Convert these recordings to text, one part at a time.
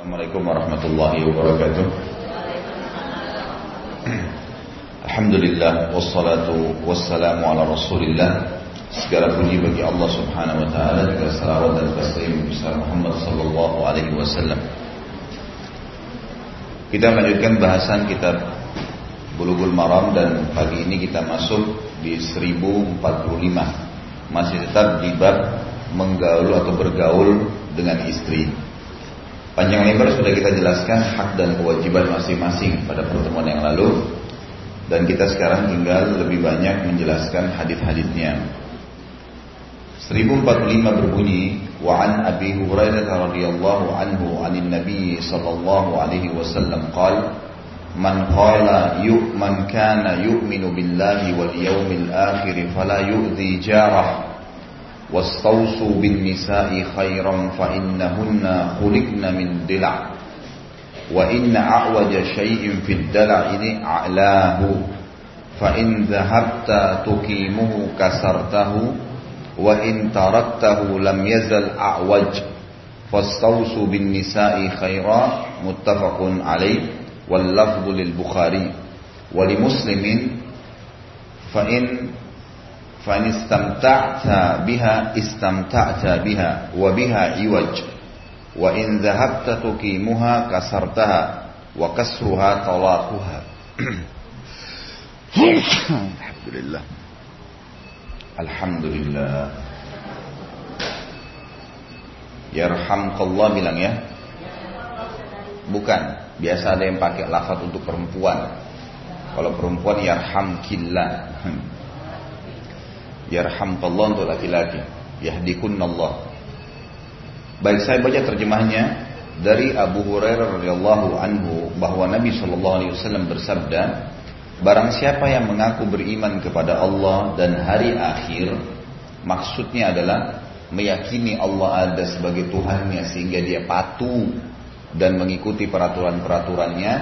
Assalamualaikum warahmatullahi wabarakatuh. Alhamdulillah wassalatu wassalamu ala Rasulillah. Segala puji bagi Allah Subhanahu wa taala juga salawat dan besar Muhammad sallallahu alaihi wasallam. Kita melanjutkan bahasan kitab Bulughul Maram dan pagi ini kita masuk di 1045. Masih tetap di bab menggaul atau bergaul dengan istri. Panjang lebar sudah kita jelaskan hak dan kewajiban masing-masing pada pertemuan yang lalu dan kita sekarang tinggal lebih banyak menjelaskan hadis-hadisnya. 1045 berbunyi wa an Abi Hurairah radhiyallahu anhu anin Nabi sallallahu alaihi wasallam qala man qala yu man kana yu'minu billahi wal yawmil akhir fala yu'dhi jarah واستوصوا بالنساء خيرا فإنهن خلقن من دلع. وإن أعوج شيء في الدلع أعلاه فإن ذهبت تقيمه كسرته وإن تركته لم يزل أعوج. فاستوصوا بالنساء خيرا متفق عليه واللفظ للبخاري. ولمسلم فإن فإن استمتعت بها استمتعت بها وبها عوج وإن ذهبت تقيمها كسرتها وكسرها طلاقها الحمد لله الحمد لله Yarhamkallah bilang ya Bukan Biasa ada yang pakai lafaz untuk perempuan Kalau perempuan yarhamkillah Yarhamkallah untuk laki-laki. Yahdikunallah. Baik saya baca terjemahnya dari Abu Hurairah radhiyallahu anhu bahwa Nabi wasallam bersabda Barang siapa yang mengaku beriman kepada Allah dan hari akhir Maksudnya adalah meyakini Allah ada sebagai Tuhannya sehingga dia patuh dan mengikuti peraturan-peraturannya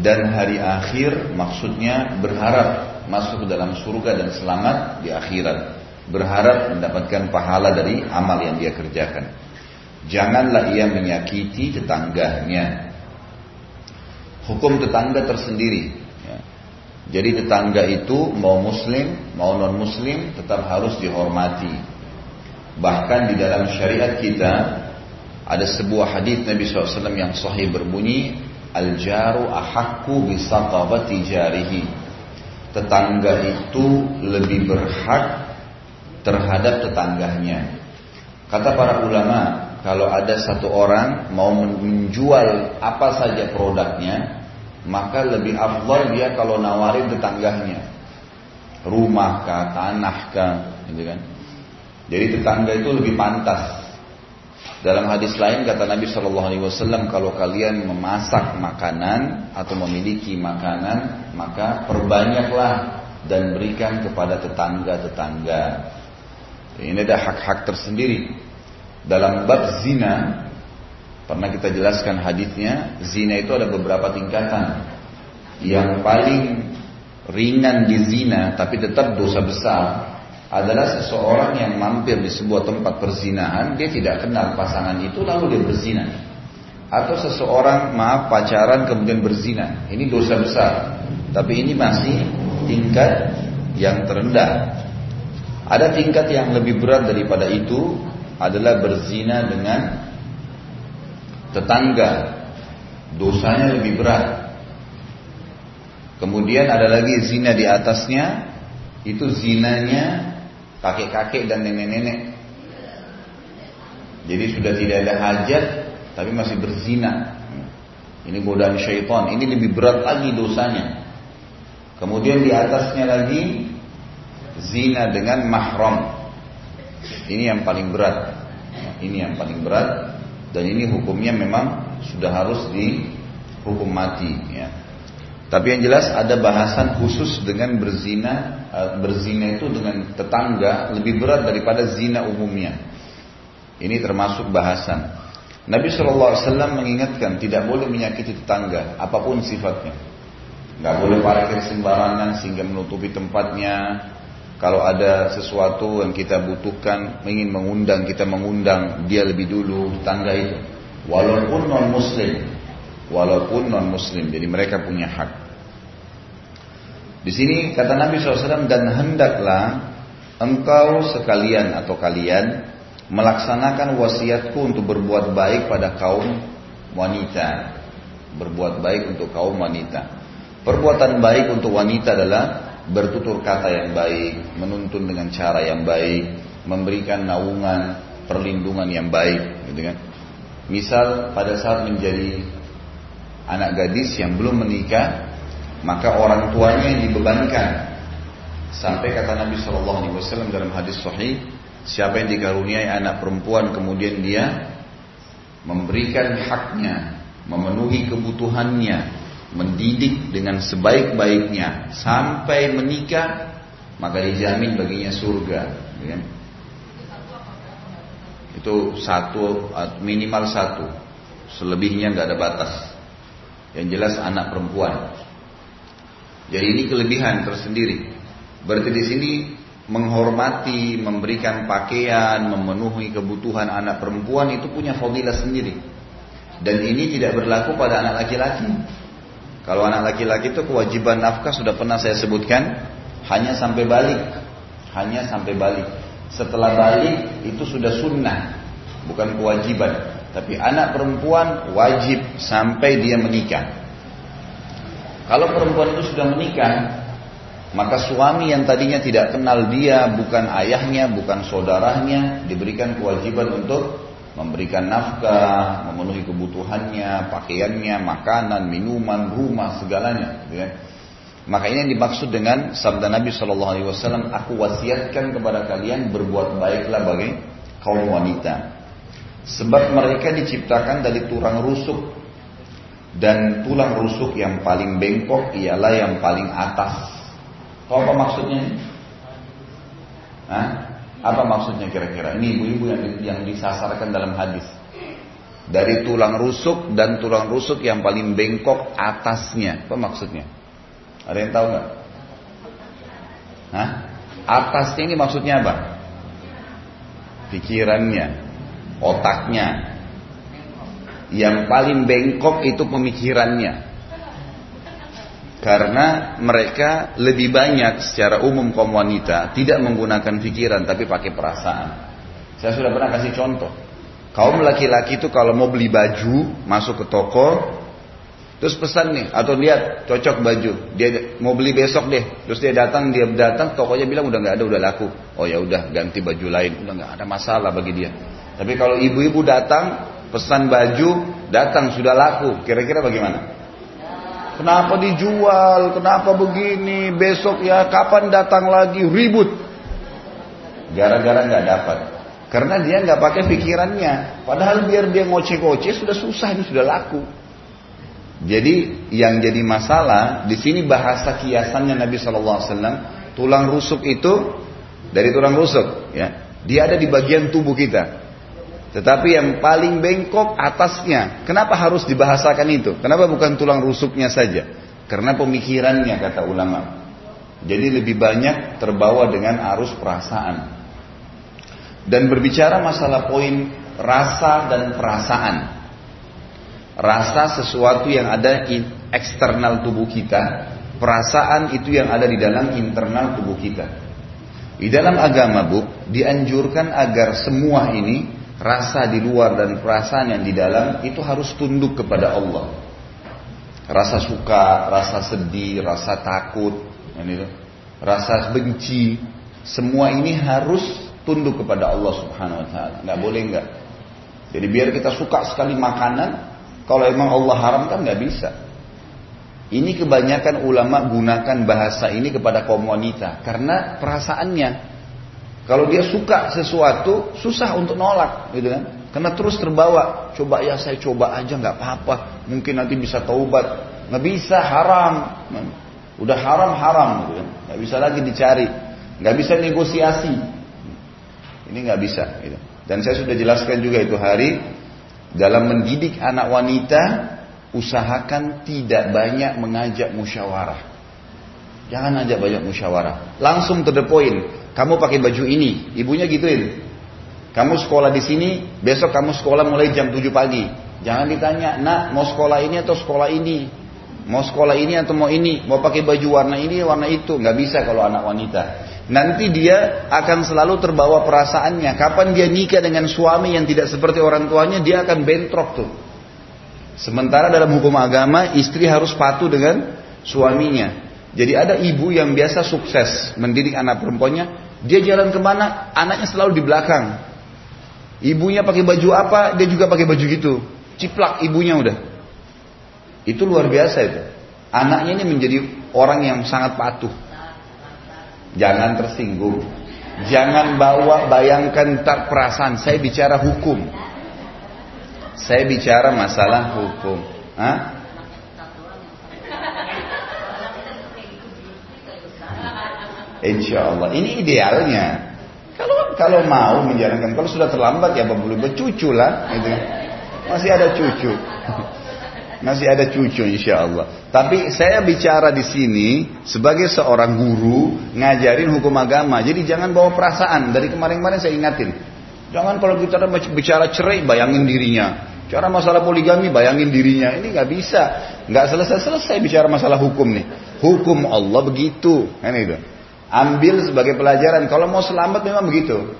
dan hari akhir maksudnya berharap masuk ke dalam surga dan selamat di akhirat. Berharap mendapatkan pahala dari amal yang dia kerjakan. Janganlah ia menyakiti tetangganya. Hukum tetangga tersendiri. Jadi tetangga itu mau muslim, mau non muslim tetap harus dihormati. Bahkan di dalam syariat kita ada sebuah hadis Nabi SAW yang sahih berbunyi Al-jaru ahakku bisaqabati jarihi. Tetangga itu lebih berhak terhadap tetangganya. Kata para ulama Kalau ada satu orang mau menjual apa saja produknya maka lebih afdal dia kalau nawarin tetangganya. Rumah kah tanah kah gitu kan. Jadi tetangga itu lebih pantas dalam hadis lain kata Nabi Shallallahu Alaihi Wasallam kalau kalian memasak makanan atau memiliki makanan maka perbanyaklah dan berikan kepada tetangga-tetangga. Ini ada hak-hak tersendiri. Dalam bab zina Pernah kita jelaskan hadisnya, zina itu ada beberapa tingkatan. Yang paling ringan di zina tapi tetap dosa besar adalah seseorang yang mampir di sebuah tempat perzinahan, dia tidak kenal pasangan itu lalu dia berzina. Atau seseorang maaf pacaran kemudian berzina. Ini dosa besar. Tapi ini masih tingkat yang terendah. Ada tingkat yang lebih berat daripada itu adalah berzina dengan tetangga dosanya lebih berat kemudian ada lagi zina di atasnya itu zinanya kakek-kakek dan nenek-nenek. Jadi sudah tidak ada hajat tapi masih berzina. Ini godaan syaitan. Ini lebih berat lagi dosanya. Kemudian di atasnya lagi zina dengan mahram. Ini yang paling berat. Ini yang paling berat. Dan ini hukumnya memang sudah harus dihukum mati ya. Tapi yang jelas ada bahasan khusus dengan berzina eh, berzina itu dengan tetangga lebih berat daripada zina umumnya. Ini termasuk bahasan. Nabi SAW mengingatkan tidak boleh menyakiti tetangga apa pun sifatnya. Nggak boleh parkir sembarangan sehingga menutupi tempatnya, kalau ada sesuatu yang kita butuhkan, ingin mengundang, kita mengundang dia lebih dulu, tangga itu. walaupun non muslim, walaupun non muslim. Jadi mereka punya hak. Di sini kata Nabi SAW dan hendaklah engkau sekalian atau kalian melaksanakan wasiatku untuk berbuat baik pada kaum wanita. Berbuat baik untuk kaum wanita. Perbuatan baik untuk wanita adalah bertutur kata yang baik, menuntun dengan cara yang baik, memberikan naungan, perlindungan yang baik, gitu kan. Misal pada saat menjadi anak gadis yang belum menikah, maka orang tuanya yang dibebankan. Sampai kata Nabi Shallallahu Alaihi Wasallam dalam hadis Sahih, siapa yang dikaruniai anak perempuan kemudian dia memberikan haknya, memenuhi kebutuhannya, mendidik dengan sebaik-baiknya sampai menikah, maka dijamin baginya surga. Ya. Itu satu minimal satu, selebihnya nggak ada batas. Yang jelas anak perempuan. Jadi ini kelebihan tersendiri. Berarti di sini menghormati, memberikan pakaian, memenuhi kebutuhan anak perempuan itu punya fadilah sendiri. Dan ini tidak berlaku pada anak laki-laki. Kalau anak laki-laki itu kewajiban nafkah sudah pernah saya sebutkan hanya sampai balik, hanya sampai balik. Setelah balik itu sudah sunnah, bukan kewajiban. Tapi anak perempuan wajib sampai dia menikah. Kalau perempuan itu sudah menikah, maka suami yang tadinya tidak kenal dia, bukan ayahnya, bukan saudaranya, diberikan kewajiban untuk memberikan nafkah, memenuhi kebutuhannya, pakaiannya, makanan, minuman, rumah, segalanya. Ya. Maka ini yang dimaksud dengan sabda Nabi Shallallahu Alaihi Wasallam, aku wasiatkan kepada kalian berbuat baiklah bagi kaum wanita. Sebab mereka diciptakan dari tulang rusuk dan tulang rusuk yang paling bengkok ialah yang paling atas. Tahu apa maksudnya? Hah? Apa maksudnya kira-kira? Ini ibu-ibu yang, yang disasarkan dalam hadis. Dari tulang rusuk dan tulang rusuk yang paling bengkok atasnya. Apa maksudnya? Ada yang tahu nggak? Hah? Atasnya ini maksudnya apa? Pikirannya, otaknya. Yang paling bengkok itu pemikirannya. Karena mereka lebih banyak secara umum kaum wanita tidak menggunakan pikiran tapi pakai perasaan. Saya sudah pernah kasih contoh. Kaum laki-laki itu kalau mau beli baju masuk ke toko terus pesan nih atau lihat cocok baju dia mau beli besok deh terus dia datang dia datang tokonya bilang udah nggak ada udah laku oh ya udah ganti baju lain udah nggak ada masalah bagi dia tapi kalau ibu-ibu datang pesan baju datang sudah laku kira-kira bagaimana Kenapa dijual? Kenapa begini? Besok ya kapan datang lagi? Ribut. Gara-gara nggak dapat. Karena dia nggak pakai pikirannya. Padahal biar dia ngoceh-ngoceh sudah susah, ini sudah laku. Jadi yang jadi masalah di sini bahasa kiasannya Nabi Shallallahu Alaihi Wasallam tulang rusuk itu dari tulang rusuk ya dia ada di bagian tubuh kita tetapi yang paling bengkok atasnya. Kenapa harus dibahasakan itu? Kenapa bukan tulang rusuknya saja? Karena pemikirannya kata ulama. Jadi lebih banyak terbawa dengan arus perasaan. Dan berbicara masalah poin rasa dan perasaan. Rasa sesuatu yang ada di eksternal tubuh kita. Perasaan itu yang ada di dalam internal tubuh kita. Di dalam agama bu, dianjurkan agar semua ini rasa di luar dan perasaan yang di dalam itu harus tunduk kepada Allah. Rasa suka, rasa sedih, rasa takut, rasa benci, semua ini harus tunduk kepada Allah Subhanahu wa taala. Nggak boleh enggak. Jadi biar kita suka sekali makanan, kalau emang Allah haramkan nggak bisa. Ini kebanyakan ulama gunakan bahasa ini kepada kaum wanita karena perasaannya kalau dia suka sesuatu, susah untuk nolak, gitu kan? Karena terus terbawa. Coba ya saya coba aja nggak apa-apa. Mungkin nanti bisa taubat. Nggak bisa haram. Udah haram haram, gitu kan? Nggak bisa lagi dicari. Nggak bisa negosiasi. Ini nggak bisa. Gitu. Dan saya sudah jelaskan juga itu hari dalam mendidik anak wanita usahakan tidak banyak mengajak musyawarah. Jangan ajak banyak musyawarah. Langsung to the point. Kamu pakai baju ini, ibunya gituin. Kamu sekolah di sini, besok kamu sekolah mulai jam 7 pagi. Jangan ditanya, nak mau sekolah ini atau sekolah ini? Mau sekolah ini atau mau ini? Mau pakai baju warna ini, warna itu? Nggak bisa kalau anak wanita. Nanti dia akan selalu terbawa perasaannya. Kapan dia nikah dengan suami yang tidak seperti orang tuanya, dia akan bentrok tuh. Sementara dalam hukum agama, istri harus patuh dengan suaminya. Jadi ada ibu yang biasa sukses mendidik anak perempuannya, dia jalan ke mana, anaknya selalu di belakang. Ibunya pakai baju apa, dia juga pakai baju gitu. Ciplak ibunya udah. Itu luar biasa itu. Anaknya ini menjadi orang yang sangat patuh. Jangan tersinggung. Jangan bawa bayangkan tak perasaan. Saya bicara hukum. Saya bicara masalah hukum. Hah? Insya Allah. Ini idealnya. Kalau kalau mau menjalankan, kalau sudah terlambat ya belum bercucu lah. Gitu. Masih ada cucu. Masih ada cucu insya Allah. Tapi saya bicara di sini sebagai seorang guru ngajarin hukum agama. Jadi jangan bawa perasaan. Dari kemarin-kemarin saya ingatin. Jangan kalau kita bicara cerai bayangin dirinya. Cara masalah poligami bayangin dirinya. Ini nggak bisa. Nggak selesai-selesai bicara masalah hukum nih. Hukum Allah begitu. Kan itu. Ambil sebagai pelajaran. Kalau mau selamat memang begitu.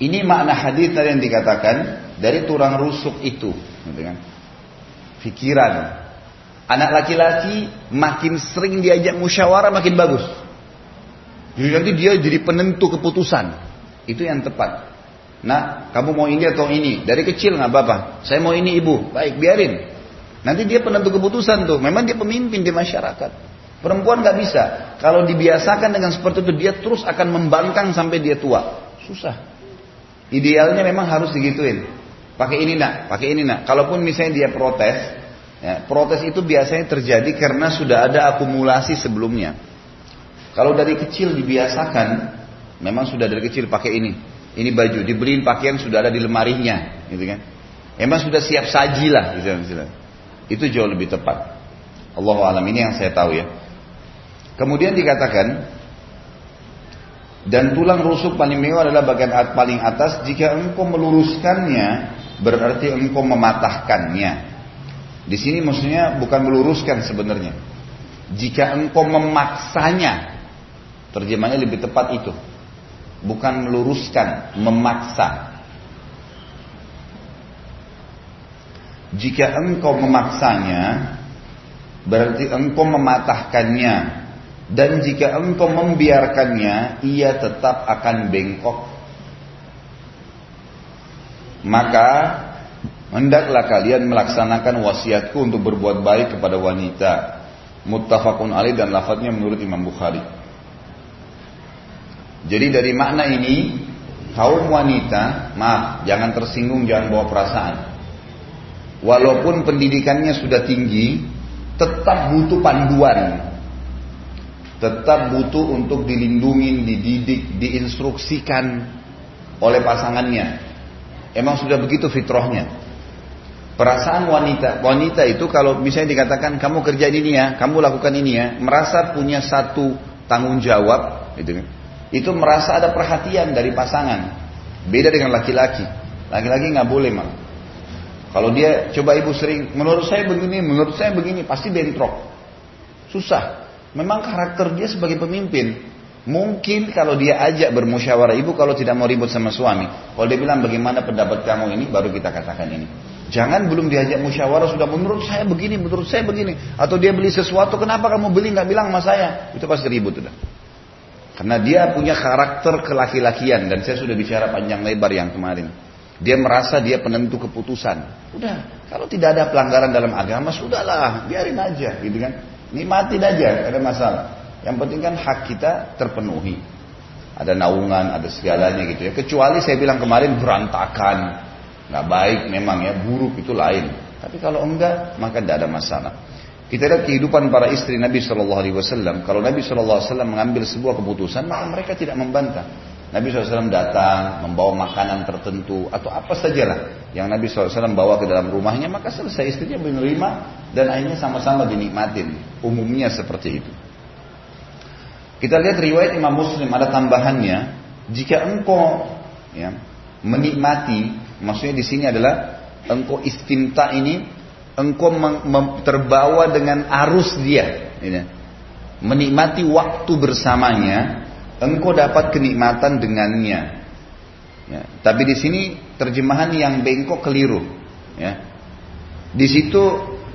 Ini makna hadis tadi yang dikatakan dari tulang rusuk itu. Gitu kan? Pikiran. Anak laki-laki makin sering diajak musyawarah makin bagus. Jadi nanti dia jadi penentu keputusan. Itu yang tepat. Nah, kamu mau ini atau ini? Dari kecil nggak apa-apa. Saya mau ini ibu. Baik, biarin. Nanti dia penentu keputusan tuh. Memang dia pemimpin di masyarakat. Perempuan nggak bisa. Kalau dibiasakan dengan seperti itu, dia terus akan membangkang sampai dia tua. Susah. Idealnya memang harus digituin. Pakai ini nak, pakai ini nak. Kalaupun misalnya dia protes, ya, protes itu biasanya terjadi karena sudah ada akumulasi sebelumnya. Kalau dari kecil dibiasakan, memang sudah dari kecil pakai ini. Ini baju, dibeliin pakaian sudah ada di lemarinya, gitu kan. Emang sudah siap saji lah, gitu, gitu. Itu jauh lebih tepat. Allah alam ini yang saya tahu ya. Kemudian dikatakan dan tulang rusuk paling mewah adalah bagian paling atas jika engkau meluruskannya berarti engkau mematahkannya. Di sini maksudnya bukan meluruskan sebenarnya. Jika engkau memaksanya, terjemahnya lebih tepat itu. Bukan meluruskan, memaksa. Jika engkau memaksanya, berarti engkau mematahkannya dan jika engkau membiarkannya, ia tetap akan bengkok. Maka hendaklah kalian melaksanakan wasiatku untuk berbuat baik kepada wanita. Muttafaqun alaih dan lafadznya menurut Imam Bukhari. Jadi dari makna ini kaum wanita, maaf, jangan tersinggung, jangan bawa perasaan. Walaupun pendidikannya sudah tinggi, tetap butuh panduan tetap butuh untuk dilindungi, dididik, diinstruksikan oleh pasangannya. Emang sudah begitu fitrahnya. Perasaan wanita, wanita itu kalau misalnya dikatakan kamu kerja ini ya, kamu lakukan ini ya, merasa punya satu tanggung jawab, gitu kan. Itu merasa ada perhatian dari pasangan. Beda dengan laki-laki. Laki-laki nggak boleh malah. Kalau dia coba ibu sering, menurut saya begini, menurut saya begini, pasti bentrok. Susah. Memang karakter dia sebagai pemimpin. Mungkin kalau dia ajak bermusyawarah ibu kalau tidak mau ribut sama suami. Kalau dia bilang bagaimana pendapat kamu ini baru kita katakan ini. Jangan belum diajak musyawarah sudah menurut saya begini, menurut saya begini. Atau dia beli sesuatu kenapa kamu beli nggak bilang sama saya. Itu pasti ribut sudah. Karena dia punya karakter kelaki-lakian dan saya sudah bicara panjang lebar yang kemarin. Dia merasa dia penentu keputusan. Udah, kalau tidak ada pelanggaran dalam agama, sudahlah, biarin aja, gitu kan. Nikmatin aja, ada masalah. Yang penting kan hak kita terpenuhi. Ada naungan, ada segalanya gitu ya. Kecuali saya bilang kemarin berantakan, nggak baik memang ya, buruk itu lain. Tapi kalau enggak, maka tidak ada masalah. Kita lihat kehidupan para istri Nabi Shallallahu Alaihi Wasallam. Kalau Nabi Shallallahu Alaihi Wasallam mengambil sebuah keputusan, maka mereka tidak membantah. Nabi SAW datang membawa makanan tertentu atau apa sajalah yang Nabi SAW bawa ke dalam rumahnya maka selesai istrinya menerima dan akhirnya sama-sama dinikmatin umumnya seperti itu kita lihat riwayat Imam Muslim ada tambahannya jika engkau ya, menikmati maksudnya di sini adalah engkau istinta ini, engkau terbawa dengan arus dia. Ini. Menikmati waktu bersamanya, engkau dapat kenikmatan dengannya. Ya. Tapi di sini terjemahan yang bengkok keliru. Ya. Di situ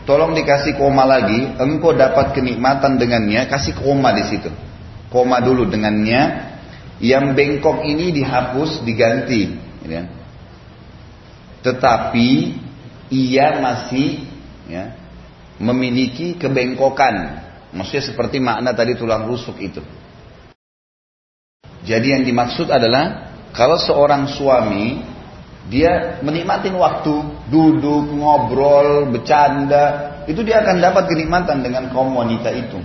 tolong dikasih koma lagi, engkau dapat kenikmatan dengannya, kasih koma di situ. Koma dulu dengannya, yang bengkok ini dihapus, diganti. Ya. Tetapi ia masih ya, memiliki kebengkokan. Maksudnya seperti makna tadi tulang rusuk itu. Jadi yang dimaksud adalah kalau seorang suami dia menikmati waktu duduk, ngobrol, bercanda, itu dia akan dapat kenikmatan dengan kaum wanita itu.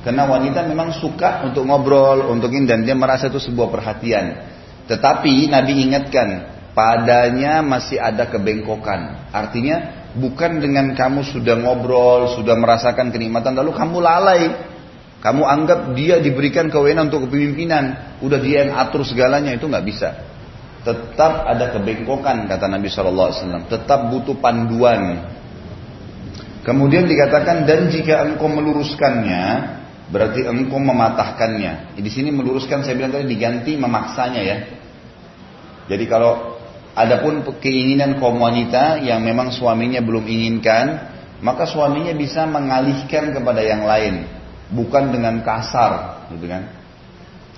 Karena wanita memang suka untuk ngobrol, untuk ini dan dia merasa itu sebuah perhatian. Tetapi Nabi ingatkan, padanya masih ada kebengkokan. Artinya bukan dengan kamu sudah ngobrol, sudah merasakan kenikmatan lalu kamu lalai. Kamu anggap dia diberikan kewenangan untuk kepemimpinan, udah dia yang atur segalanya itu nggak bisa. Tetap ada kebengkokan kata Nabi SAW. Tetap butuh panduan. Kemudian dikatakan dan jika engkau meluruskannya, Berarti engkau mematahkannya. Di sini meluruskan saya bilang tadi diganti memaksanya ya. Jadi kalau adapun keinginan kaum wanita yang memang suaminya belum inginkan, maka suaminya bisa mengalihkan kepada yang lain, bukan dengan kasar, gitu kan?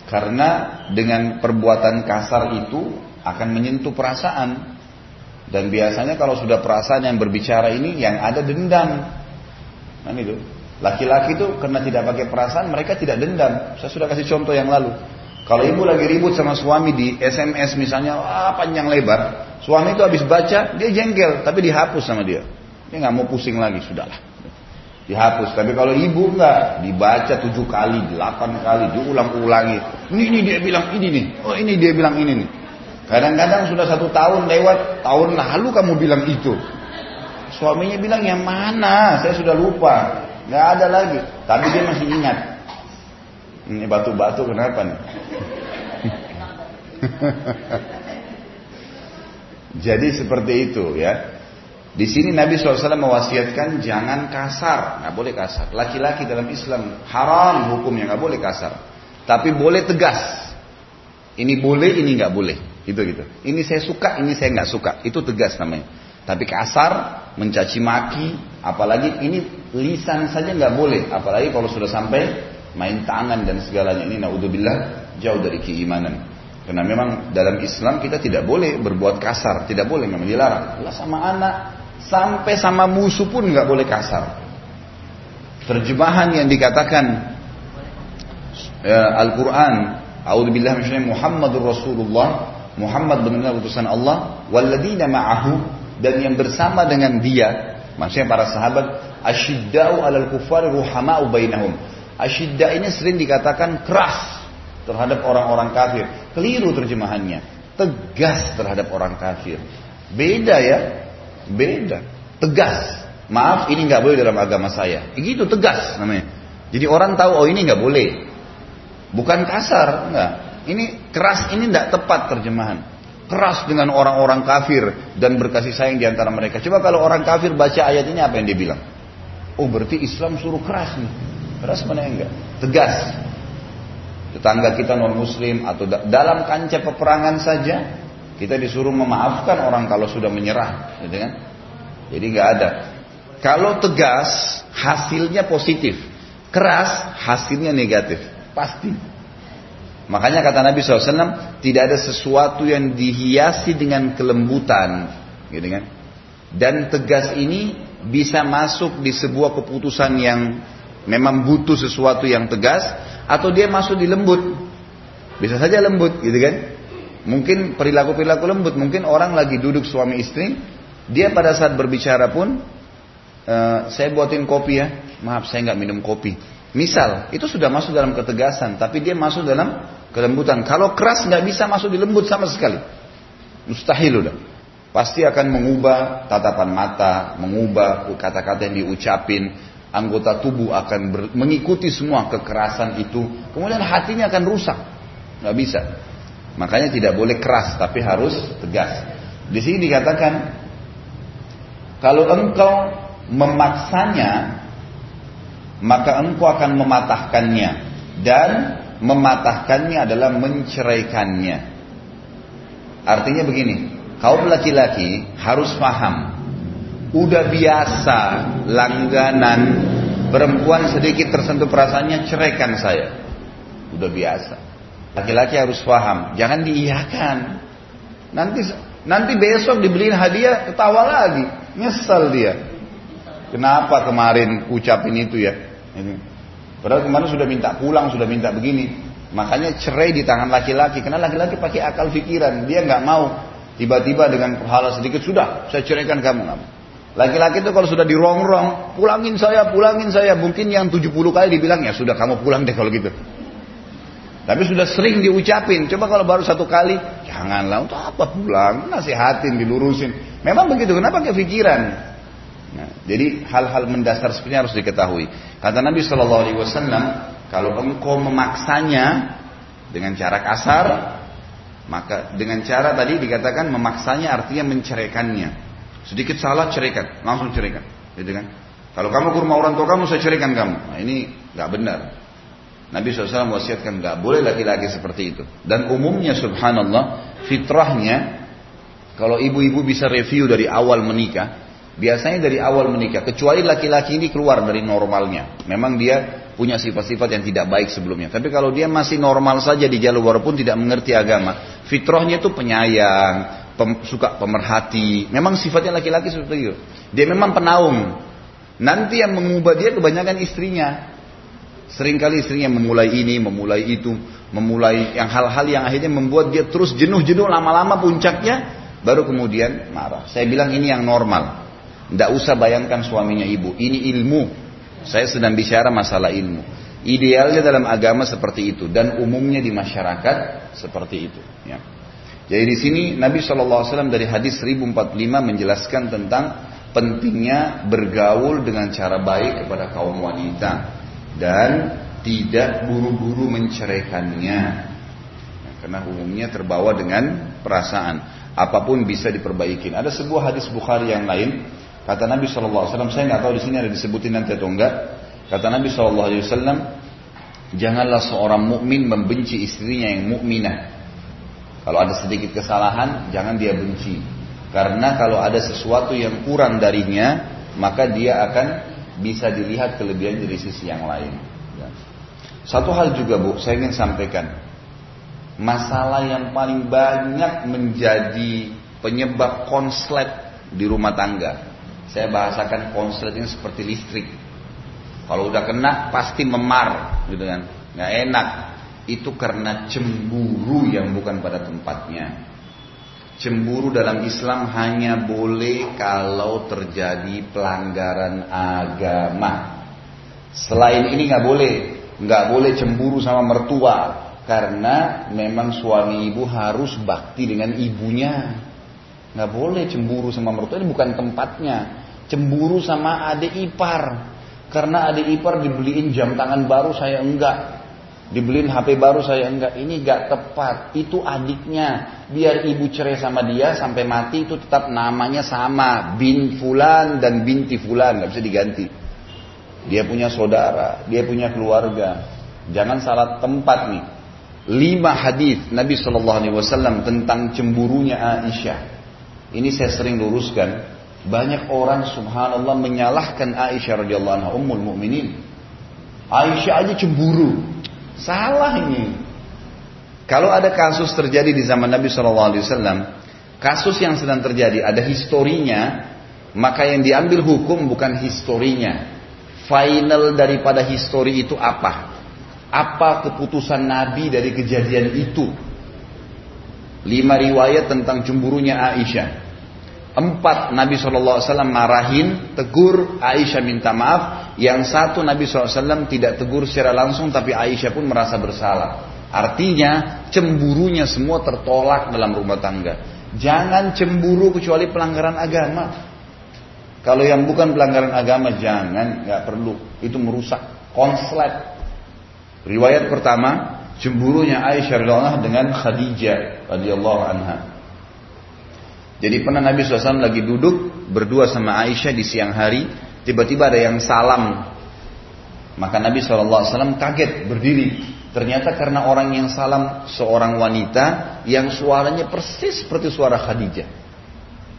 Karena dengan perbuatan kasar itu akan menyentuh perasaan. Dan biasanya kalau sudah perasaan yang berbicara ini yang ada dendam. Kan itu. Laki-laki itu karena tidak pakai perasaan mereka tidak dendam. Saya sudah kasih contoh yang lalu. Kalau ibu lagi ribut sama suami di SMS misalnya, ah, panjang lebar. Suami itu habis baca, dia jengkel, tapi dihapus sama dia. Dia nggak mau pusing lagi, sudahlah. Dihapus. Tapi kalau ibu nggak, dibaca tujuh kali, delapan kali, diulang-ulangi. Ini, ini dia bilang ini nih, oh ini dia bilang ini nih. Kadang-kadang sudah satu tahun lewat, tahun lalu kamu bilang itu. Suaminya bilang yang mana? Saya sudah lupa. Nggak ada lagi. Tapi dia masih ingat. Ini batu-batu kenapa nih? Jadi seperti itu ya. Di sini Nabi SAW mewasiatkan jangan kasar, nggak boleh kasar. Laki-laki dalam Islam haram hukumnya nggak boleh kasar, tapi boleh tegas. Ini boleh, ini nggak boleh, gitu gitu. Ini saya suka, ini saya nggak suka, itu tegas namanya. Tapi kasar, mencaci maki, apalagi ini lisan saja nggak boleh, apalagi kalau sudah sampai main tangan dan segalanya ini naudzubillah jauh dari keimanan. Karena memang dalam Islam kita tidak boleh berbuat kasar, tidak boleh memang dilarang. Lah sama anak, sampai sama musuh pun nggak boleh kasar. Terjemahan yang dikatakan ya, Al-Quran, A'udzubillah Muhammadur Rasulullah, Muhammad benar utusan Allah, walladina ma'ahu dan yang bersama dengan dia, maksudnya para sahabat, asyiddau alal kufar ruhama'u bainahum. Asyidda ini sering dikatakan keras terhadap orang-orang kafir. Keliru terjemahannya. Tegas terhadap orang kafir. Beda ya, beda. Tegas. Maaf, ini nggak boleh dalam agama saya. Begitu tegas namanya. Jadi orang tahu oh ini nggak boleh. Bukan kasar, enggak. Ini keras ini tidak tepat terjemahan keras dengan orang-orang kafir dan berkasih sayang di antara mereka. Coba kalau orang kafir baca ayat ini apa yang dia bilang? Oh berarti Islam suruh keras nih. Keras mana enggak? Tegas. Tetangga kita non muslim atau dalam kancah peperangan saja kita disuruh memaafkan orang kalau sudah menyerah, gitu kan? Jadi nggak ada. Kalau tegas hasilnya positif, keras hasilnya negatif, pasti. Makanya kata Nabi SAW, tidak ada sesuatu yang dihiasi dengan kelembutan, gitu kan? Dan tegas ini bisa masuk di sebuah keputusan yang memang butuh sesuatu yang tegas, atau dia masuk di lembut. Bisa saja lembut, gitu kan? Mungkin perilaku-perilaku lembut, mungkin orang lagi duduk suami istri, dia pada saat berbicara pun, e, saya buatin kopi ya, maaf saya nggak minum kopi. Misal, itu sudah masuk dalam ketegasan, tapi dia masuk dalam kelembutan. Kalau keras nggak bisa masuk di lembut sama sekali. Mustahil udah. Pasti akan mengubah tatapan mata, mengubah kata-kata yang diucapin, anggota tubuh akan ber, mengikuti semua kekerasan itu. Kemudian hatinya akan rusak. Nggak bisa. Makanya tidak boleh keras, tapi harus tegas. Di sini dikatakan Kalau engkau memaksanya, maka engkau akan mematahkannya dan mematahkannya adalah menceraikannya. Artinya begini, kaum laki-laki harus paham, udah biasa langganan perempuan sedikit tersentuh perasaannya ceraikan saya, udah biasa. Laki-laki harus paham, jangan diiyakan. Nanti nanti besok dibeliin hadiah ketawa lagi, nyesal dia. Kenapa kemarin ucapin itu ya? Ini. Padahal kemarin sudah minta pulang, sudah minta begini. Makanya cerai di tangan laki-laki, karena laki-laki pakai akal pikiran, dia nggak mau tiba-tiba dengan hal sedikit sudah saya ceraikan kamu Laki-laki itu kalau sudah dirongrong, pulangin saya, pulangin saya. Mungkin yang 70 kali dibilang, ya sudah kamu pulang deh kalau gitu. Tapi sudah sering diucapin. Coba kalau baru satu kali, janganlah untuk apa pulang, nasihatin, dilurusin. Memang begitu. Kenapa kepikiran? Nah, jadi hal-hal mendasar seperti harus diketahui. Kata Nabi Shallallahu Alaihi Wasallam, kalau engkau memaksanya dengan cara kasar, maka dengan cara tadi dikatakan memaksanya artinya menceraikannya. Sedikit salah ceraikan, langsung ceraikan, gitu kan? Kalau kamu ke rumah orang tua kamu, saya ceraikan kamu. Nah, ini nggak benar. Nabi SAW wasiatkan nggak boleh laki-laki seperti itu. Dan umumnya subhanallah fitrahnya kalau ibu-ibu bisa review dari awal menikah, biasanya dari awal menikah, kecuali laki-laki ini keluar dari normalnya. Memang dia punya sifat-sifat yang tidak baik sebelumnya. Tapi kalau dia masih normal saja di jalur walaupun tidak mengerti agama, fitrahnya itu penyayang, pem, suka pemerhati. Memang sifatnya laki-laki seperti itu. Dia memang penaung. Nanti yang mengubah dia kebanyakan istrinya. Seringkali istrinya memulai ini, memulai itu, memulai yang hal-hal yang akhirnya membuat dia terus jenuh-jenuh lama-lama puncaknya, baru kemudian marah. Saya bilang ini yang normal. Tidak usah bayangkan suaminya ibu. Ini ilmu. Saya sedang bicara masalah ilmu. Idealnya dalam agama seperti itu dan umumnya di masyarakat seperti itu. Ya. Jadi di sini Nabi SAW dari hadis 1045 menjelaskan tentang pentingnya bergaul dengan cara baik kepada kaum wanita dan tidak buru-buru menceraikannya. karena umumnya terbawa dengan perasaan. Apa pun bisa diperbaiki. Ada sebuah hadis Bukhari yang lain. Kata Nabi SAW, saya nggak tahu di sini ada disebutin nanti atau enggak. Kata Nabi SAW, janganlah seorang mukmin membenci istrinya yang mukminah. Kalau ada sedikit kesalahan, jangan dia benci. Karena kalau ada sesuatu yang kurang darinya, maka dia akan bisa dilihat kelebihan dari sisi yang lain. Ya. Satu hal juga bu, saya ingin sampaikan. Masalah yang paling banyak menjadi penyebab konslet di rumah tangga. Saya bahasakan konslet ini seperti listrik. Kalau udah kena pasti memar, gitu kan? Nggak enak. Itu karena cemburu yang bukan pada tempatnya. Cemburu dalam Islam hanya boleh kalau terjadi pelanggaran agama. Selain ini nggak boleh, nggak boleh cemburu sama mertua karena memang suami ibu harus bakti dengan ibunya. Nggak boleh cemburu sama mertua ini bukan tempatnya. Cemburu sama adik ipar karena adik ipar dibeliin jam tangan baru saya enggak Dibeliin HP baru saya enggak, ini enggak tepat. Itu adiknya. Biar ibu cerai sama dia sampai mati itu tetap namanya sama. Bin Fulan dan binti Fulan, nggak bisa diganti. Dia punya saudara, dia punya keluarga. Jangan salah tempat nih. Lima hadis Nabi Shallallahu Alaihi Wasallam tentang cemburunya Aisyah. Ini saya sering luruskan. Banyak orang subhanallah menyalahkan Aisyah radhiyallahu anha ummul mukminin. Aisyah aja cemburu. Salah ini. Kalau ada kasus terjadi di zaman Nabi SAW, kasus yang sedang terjadi ada historinya, maka yang diambil hukum bukan historinya. Final daripada histori itu apa? Apa keputusan Nabi dari kejadian itu? Lima riwayat tentang cemburunya Aisyah. Empat Nabi SAW marahin, tegur, Aisyah minta maaf. Yang satu Nabi SAW tidak tegur secara langsung tapi Aisyah pun merasa bersalah. Artinya cemburunya semua tertolak dalam rumah tangga. Jangan cemburu kecuali pelanggaran agama. Kalau yang bukan pelanggaran agama jangan, nggak perlu. Itu merusak konslet. Riwayat pertama, cemburunya Aisyah radhiyallahu dengan Khadijah radhiyallahu anha. Jadi pernah Nabi SAW lagi duduk berdua sama Aisyah di siang hari, tiba-tiba ada yang salam. Maka Nabi SAW kaget berdiri. Ternyata karena orang yang salam seorang wanita yang suaranya persis seperti suara Khadijah.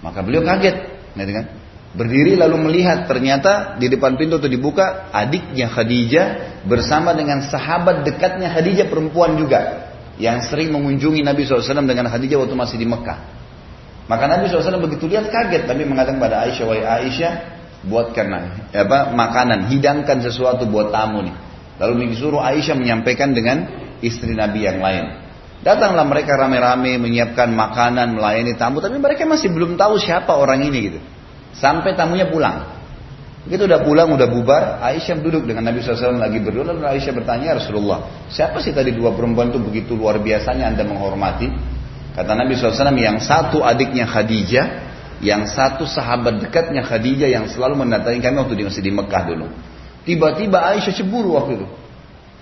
Maka beliau kaget, kan? Berdiri lalu melihat ternyata di depan pintu itu dibuka adiknya Khadijah bersama dengan sahabat dekatnya Khadijah perempuan juga yang sering mengunjungi Nabi SAW dengan Khadijah waktu masih di Mekah. Maka Nabi SAW begitu lihat kaget tapi mengatakan pada Aisyah, Aisyah, buatkan apa makanan, hidangkan sesuatu buat tamu nih. Lalu disuruh Aisyah menyampaikan dengan istri Nabi yang lain. Datanglah mereka rame-rame menyiapkan makanan, melayani tamu, tapi mereka masih belum tahu siapa orang ini gitu. Sampai tamunya pulang. Begitu udah pulang, udah bubar, Aisyah duduk dengan Nabi SAW lagi berdua, lalu Aisyah bertanya, ya Rasulullah, siapa sih tadi dua perempuan itu begitu luar biasanya Anda menghormati? Kata Nabi SAW, yang satu adiknya Khadijah, yang satu sahabat dekatnya Khadijah yang selalu mendatangi kami waktu dia masih di Mekah dulu. Tiba-tiba Aisyah cemburu waktu itu.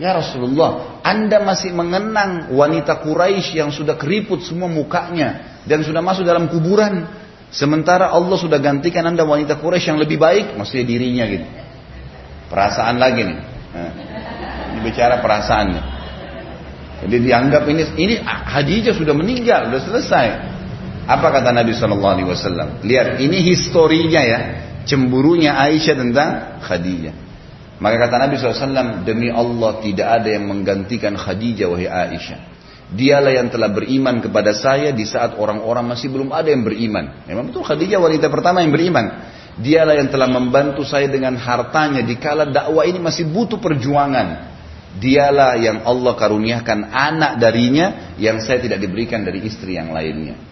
Ya Rasulullah, Anda masih mengenang wanita Quraisy yang sudah keriput semua mukanya dan sudah masuk dalam kuburan. Sementara Allah sudah gantikan anda wanita Quraisy yang lebih baik, maksudnya dirinya gitu. Perasaan lagi nih. Nah, ini bicara perasaan nih. Jadi dianggap ini ini Hadijah sudah meninggal, sudah selesai. Apa kata Nabi Shallallahu Alaihi Wasallam? Lihat, ini historinya ya, cemburunya Aisyah tentang Khadijah. Maka kata Nabi SAW, demi Allah tidak ada yang menggantikan Khadijah wahai Aisyah. Dialah yang telah beriman kepada saya di saat orang-orang masih belum ada yang beriman. Memang betul Khadijah wanita pertama yang beriman. Dialah yang telah membantu saya dengan hartanya di kala dakwah ini masih butuh perjuangan. Dialah yang Allah karuniakan anak darinya yang saya tidak diberikan dari istri yang lainnya.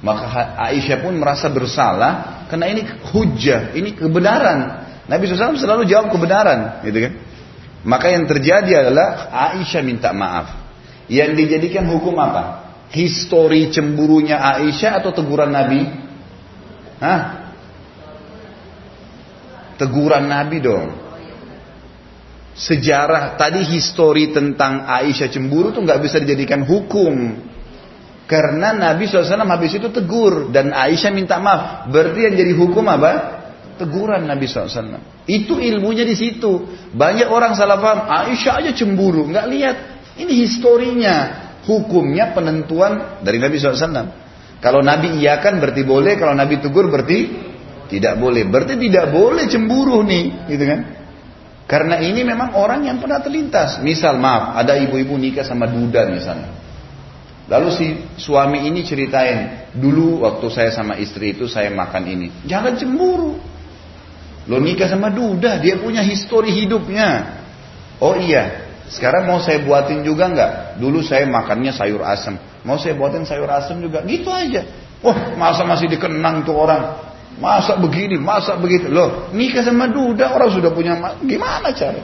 Maka Aisyah pun merasa bersalah karena ini hujah, ini kebenaran. Nabi SAW selalu jawab kebenaran, gitu kan? Maka yang terjadi adalah Aisyah minta maaf. Yang dijadikan hukum apa? Histori cemburunya Aisyah atau teguran Nabi? Hah? Teguran Nabi dong. Sejarah tadi histori tentang Aisyah cemburu tuh nggak bisa dijadikan hukum. Karena Nabi SAW habis itu tegur dan Aisyah minta maaf. Berarti yang jadi hukum apa? Teguran Nabi SAW. Itu ilmunya di situ. Banyak orang salah paham. Aisyah aja cemburu, nggak lihat. Ini historinya, hukumnya penentuan dari Nabi SAW. Kalau Nabi iya kan berarti boleh, kalau Nabi tegur berarti tidak boleh. Berarti tidak boleh cemburu nih, gitu kan? Karena ini memang orang yang pernah terlintas. Misal maaf, ada ibu-ibu nikah sama duda misalnya. Lalu si suami ini ceritain, dulu waktu saya sama istri itu saya makan ini. Jangan cemburu. Lo nikah sama duda, dia punya histori hidupnya. Oh iya, sekarang mau saya buatin juga nggak? Dulu saya makannya sayur asem. Mau saya buatin sayur asem juga? Gitu aja. Wah, masa masih dikenang tuh orang? Masa begini, masa begitu. Loh, nikah sama duda orang sudah punya gimana cara?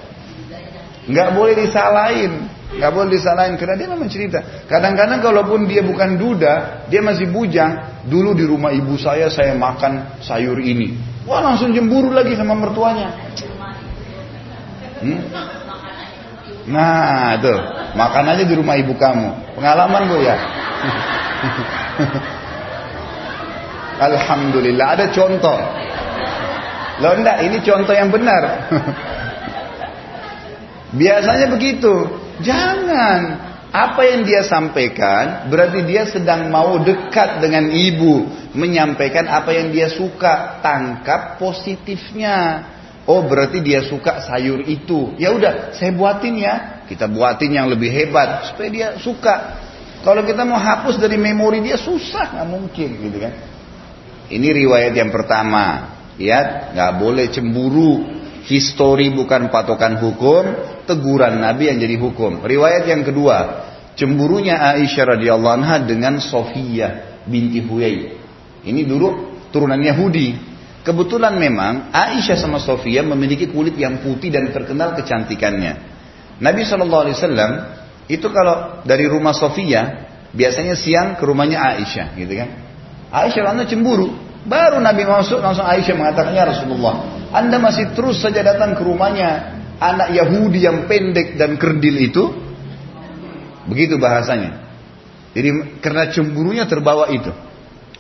Nggak boleh disalahin. Nggak boleh disalahin karena dia memang cerita. Kadang-kadang kalaupun dia bukan duda, dia masih bujang. Dulu di rumah ibu saya saya makan sayur ini. Wah langsung cemburu lagi sama mertuanya. Hmm? Nah, tuh, makan aja di rumah ibu kamu. Pengalaman gue ya. Alhamdulillah ada contoh. Loh enggak, ini contoh yang benar. Biasanya begitu. Jangan. Apa yang dia sampaikan berarti dia sedang mau dekat dengan ibu, menyampaikan apa yang dia suka, tangkap positifnya. Oh berarti dia suka sayur itu. Ya udah, saya buatin ya. Kita buatin yang lebih hebat supaya dia suka. Kalau kita mau hapus dari memori dia susah, nggak mungkin gitu kan. Ini riwayat yang pertama. Ya, nggak boleh cemburu. Histori bukan patokan hukum, teguran Nabi yang jadi hukum. Riwayat yang kedua, cemburunya Aisyah radhiyallahu anha dengan Sofia binti Huyai. Ini dulu turunan Yahudi. Kebetulan memang Aisyah sama Sofia memiliki kulit yang putih dan terkenal kecantikannya. Nabi Shallallahu Alaihi Wasallam itu kalau dari rumah Sofia biasanya siang ke rumahnya Aisyah, gitu kan? Aisyah langsung cemburu. Baru Nabi masuk langsung Aisyah mengatakannya Rasulullah, Anda masih terus saja datang ke rumahnya anak Yahudi yang pendek dan kerdil itu. Begitu bahasanya. Jadi karena cemburunya terbawa itu.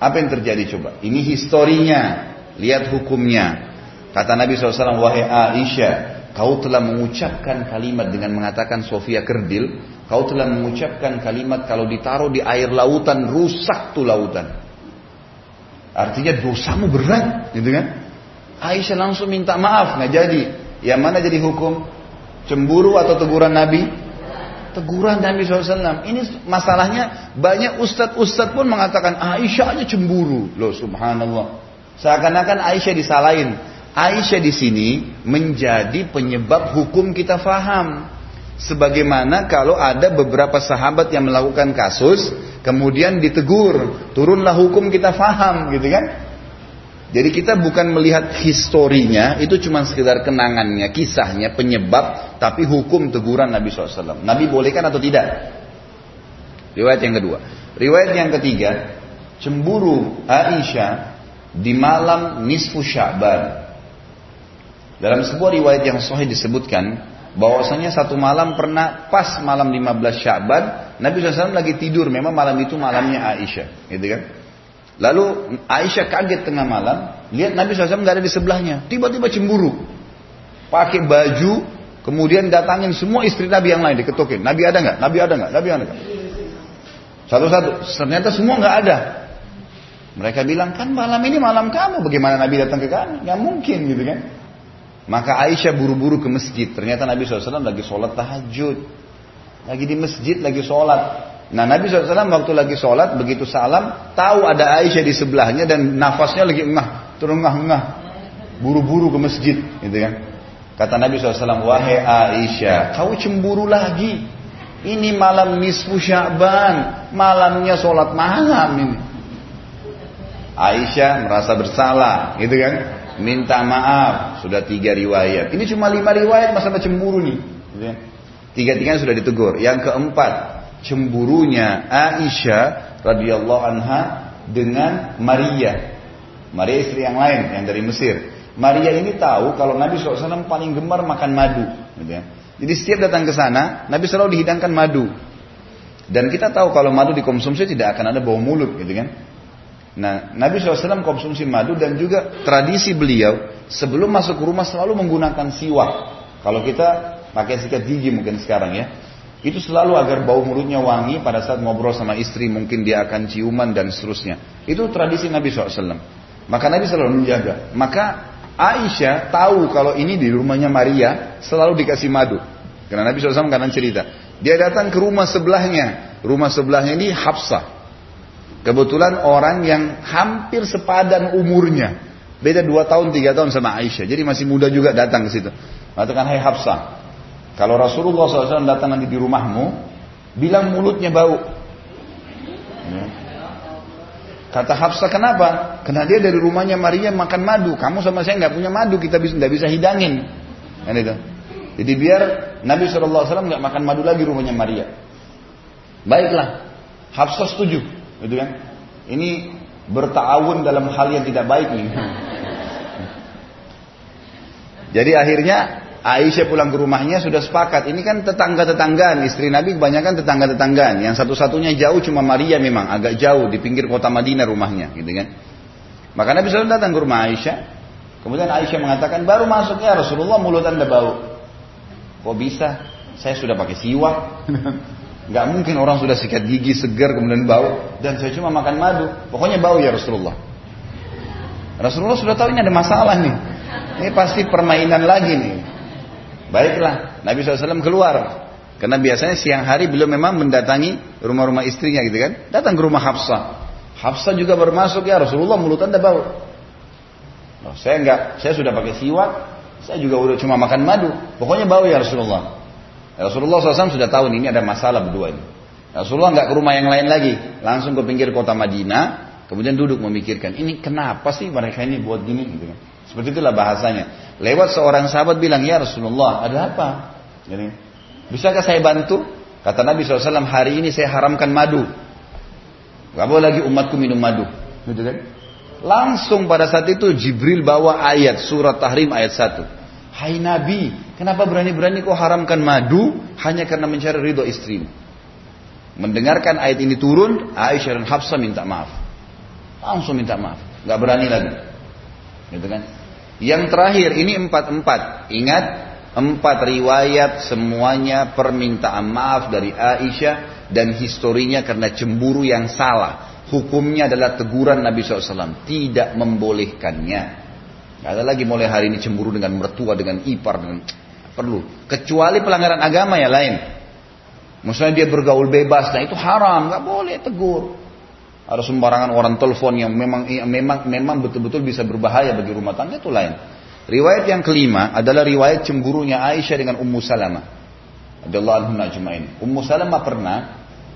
Apa yang terjadi coba? Ini historinya. lihat hukumnya. Kata Nabi SAW, wahai Aisyah, kau telah mengucapkan kalimat dengan mengatakan Sofia kerdil, kau telah mengucapkan kalimat kalau ditaruh di air lautan, rusak tuh lautan. Artinya dosamu berat, gitu kan? Aisyah langsung minta maaf, nggak jadi. Yang mana jadi hukum? Cemburu atau teguran Nabi? Teguran Nabi SAW. Ini masalahnya banyak ustadz-ustadz pun mengatakan Aisyah aja cemburu. Loh subhanallah. Seakan-akan Aisyah disalahin. Aisyah di sini menjadi penyebab hukum kita faham. Sebagaimana kalau ada beberapa sahabat yang melakukan kasus, kemudian ditegur, turunlah hukum kita faham, gitu kan? Jadi kita bukan melihat historinya, itu cuma sekedar kenangannya, kisahnya, penyebab, tapi hukum teguran Nabi SAW. Nabi bolehkan atau tidak? Riwayat yang kedua. Riwayat yang ketiga, cemburu Aisyah di malam nisfu Sya'ban. Dalam sebuah riwayat yang sahih disebutkan bahwasanya satu malam pernah pas malam 15 Sya'ban Nabi SAW lagi tidur memang malam itu malamnya Aisyah gitu kan lalu Aisyah kaget tengah malam lihat Nabi SAW nggak ada di sebelahnya. Tiba-tiba cemburu. Pakai baju kemudian datangin semua istri Nabi yang lain diketukin. Nabi ada nggak? Nabi ada nggak? Nabi ada nggak? Satu-satu. Ternyata semua nggak ada. Mereka bilang kan malam ini malam kamu. Bagaimana Nabi datang ke kami nggak mungkin gitu kan. Maka Aisyah buru-buru ke masjid. Ternyata Nabi SAW lagi sholat tahajud. Lagi di masjid, lagi sholat. Nah Nabi SAW waktu lagi sholat, begitu salam, tahu ada Aisyah di sebelahnya dan nafasnya lagi engah, terengah-engah. Buru-buru ke masjid. Gitu kan. Kata Nabi SAW, wahai Aisyah, kau cemburu lagi. Ini malam nisfu sya'ban. Malamnya sholat malam ini. Aisyah merasa bersalah, gitu kan? minta maaf sudah tiga riwayat ini cuma lima riwayat masalah cemburu nih tiga tiganya sudah ditegur yang keempat cemburunya Aisyah radhiyallahu anha dengan Maria. Maria istri yang lain yang dari Mesir. Maria ini tahu kalau Nabi SAW paling gemar makan madu gitu ya. jadi setiap datang ke sana Nabi selalu dihidangkan madu. Dan kita tahu kalau madu dikonsumsi tidak akan ada bau mulut gitu kan. Nah, Nabi SAW konsumsi madu dan juga tradisi beliau sebelum masuk rumah selalu menggunakan siwak. Kalau kita pakai sikat gigi mungkin sekarang ya, itu selalu agar bau mulutnya wangi pada saat ngobrol sama istri mungkin dia akan ciuman dan seterusnya. Itu tradisi Nabi SAW. Maka Nabi selalu menjaga. Maka Aisyah tahu kalau ini di rumahnya Maria selalu dikasih madu. Karena Nabi SAW kadang cerita. Dia datang ke rumah sebelahnya. Rumah sebelahnya ini Hafsah. Kebetulan orang yang hampir sepadan umurnya. Beda dua tahun, tiga tahun sama Aisyah. Jadi masih muda juga datang ke situ. Mengatakan, hai Hafsah. Kalau Rasulullah SAW datang nanti di rumahmu, bilang mulutnya bau. Ya. Kata Hafsah kenapa? Karena dia dari rumahnya Maria makan madu. Kamu sama saya nggak punya madu, kita bisa nggak bisa hidangin. Kan itu. Jadi biar Nabi SAW nggak makan madu lagi rumahnya Maria. Baiklah, Hafsah setuju. Gitu kan? Ini bertawun dalam hal yang tidak baik nih. Jadi akhirnya Aisyah pulang ke rumahnya sudah sepakat. Ini kan tetangga-tetanggaan. Istri Nabi kebanyakan tetangga-tetanggaan. Yang satu-satunya jauh cuma Maria memang. Agak jauh di pinggir kota Madinah rumahnya. Gitu kan. Maka Nabi selalu datang ke rumah Aisyah. Kemudian Aisyah mengatakan, baru masuknya Rasulullah mulut anda bau. Kok bisa? Saya sudah pakai siwak. Gak mungkin orang sudah sikat gigi segar kemudian bau dan saya cuma makan madu. Pokoknya bau ya Rasulullah. Rasulullah sudah tahu ini ada masalah nih. Ini pasti permainan lagi nih. Baiklah, Nabi SAW keluar. Karena biasanya siang hari beliau memang mendatangi rumah-rumah istrinya gitu kan. Datang ke rumah Hafsah. Hafsah juga bermasuk ya Rasulullah mulut anda bau. Oh, saya enggak, saya sudah pakai siwak. Saya juga udah cuma makan madu. Pokoknya bau ya Rasulullah. Rasulullah SAW sudah tahu ini ada masalah berdua ini. Rasulullah nggak ke rumah yang lain lagi, langsung ke pinggir kota Madinah, kemudian duduk memikirkan, ini kenapa sih mereka ini buat gini? Gitu kan. Seperti itulah bahasanya. Lewat seorang sahabat bilang, ya Rasulullah, ada apa? Jadi, bisakah saya bantu? Kata Nabi SAW, hari ini saya haramkan madu. Gak boleh lagi umatku minum madu. Gitu kan? Langsung pada saat itu Jibril bawa ayat surat Tahrim ayat 1. Hai Nabi, kenapa berani-berani kau haramkan madu hanya karena mencari ridho istrimu? Mendengarkan ayat ini turun, Aisyah dan Hafsah minta maaf. Langsung minta maaf, nggak berani lagi. Gitu kan? Yang terakhir ini empat-empat. Ingat, empat riwayat semuanya permintaan maaf dari Aisyah dan historinya karena cemburu yang salah. Hukumnya adalah teguran Nabi SAW. Tidak membolehkannya. Gak ada lagi mulai hari ini cemburu dengan mertua, dengan ipar, dengan perlu. Kecuali pelanggaran agama ya lain. Misalnya dia bergaul bebas, nah itu haram, nggak boleh tegur. Ada sembarangan orang telepon yang memang memang memang betul-betul bisa berbahaya bagi rumah tangga itu lain. Riwayat yang kelima adalah riwayat cemburunya Aisyah dengan Ummu Salamah. Radhiyallahu anhu ajma'in. Ummu Salamah pernah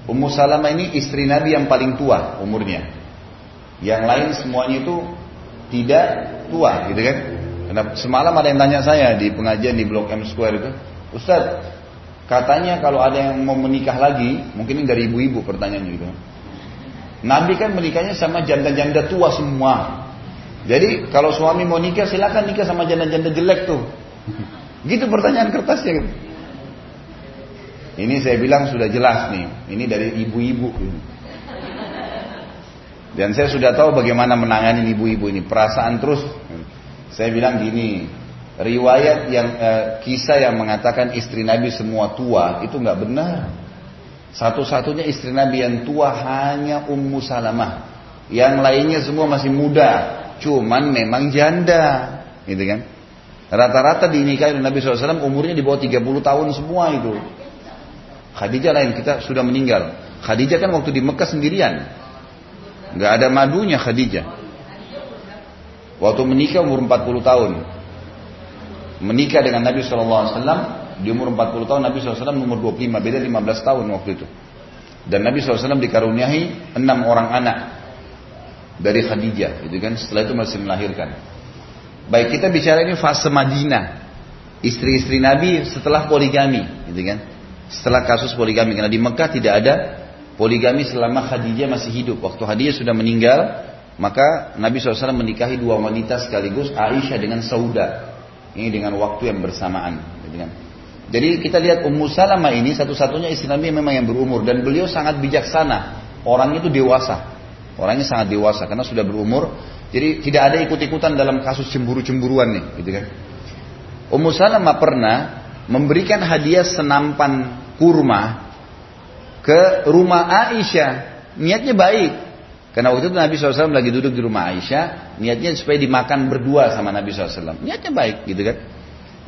Ummu Salamah ini istri Nabi yang paling tua umurnya. Yang lain semuanya itu tidak tua, gitu kan? Karena semalam ada yang tanya saya di pengajian di Blok M Square itu, Ustaz, Katanya kalau ada yang mau menikah lagi, mungkin ini dari ibu-ibu pertanyaannya gitu. Nabi kan menikahnya sama janda-janda tua semua. Jadi kalau suami mau nikah silakan nikah sama janda-janda jelek tuh. Gitu pertanyaan kertasnya. Ini saya bilang sudah jelas nih. Ini dari ibu-ibu. Dan saya sudah tahu bagaimana menangani ibu-ibu ini. Perasaan terus. Saya bilang gini, riwayat yang eh, kisah yang mengatakan istri Nabi semua tua itu nggak benar. Satu-satunya istri Nabi yang tua hanya Ummu Salamah. Yang lainnya semua masih muda, cuman memang janda, gitu kan? Rata-rata dinikahi oleh Nabi SAW umurnya di bawah 30 tahun semua itu. Khadijah lain kita sudah meninggal. Khadijah kan waktu di Mekah sendirian, nggak ada madunya Khadijah. Waktu menikah umur 40 tahun, menikah dengan Nabi SAW di umur 40 tahun Nabi SAW umur 25 beda 15 tahun waktu itu. Dan Nabi SAW dikaruniai enam orang anak dari Khadijah gitu kan? Setelah itu masih melahirkan. Baik kita bicara ini fase Madinah. Istri-istri Nabi setelah poligami gitu kan? Setelah kasus poligami karena di Mekah tidak ada poligami selama Khadijah masih hidup. Waktu Khadijah sudah meninggal maka Nabi SAW menikahi dua wanita sekaligus Aisyah dengan Sauda. Ini dengan waktu yang bersamaan. Gitu kan. Jadi kita lihat Ummu Salamah ini satu-satunya istri Nabi memang yang berumur dan beliau sangat bijaksana. Orangnya itu dewasa. Orangnya sangat dewasa karena sudah berumur. Jadi tidak ada ikut-ikutan dalam kasus cemburu-cemburuan nih, gitu kan. Ummu Salamah pernah memberikan hadiah senampan kurma ke rumah Aisyah. Niatnya baik, karena waktu itu Nabi SAW lagi duduk di rumah Aisyah, niatnya supaya dimakan berdua sama Nabi SAW. Niatnya baik gitu kan.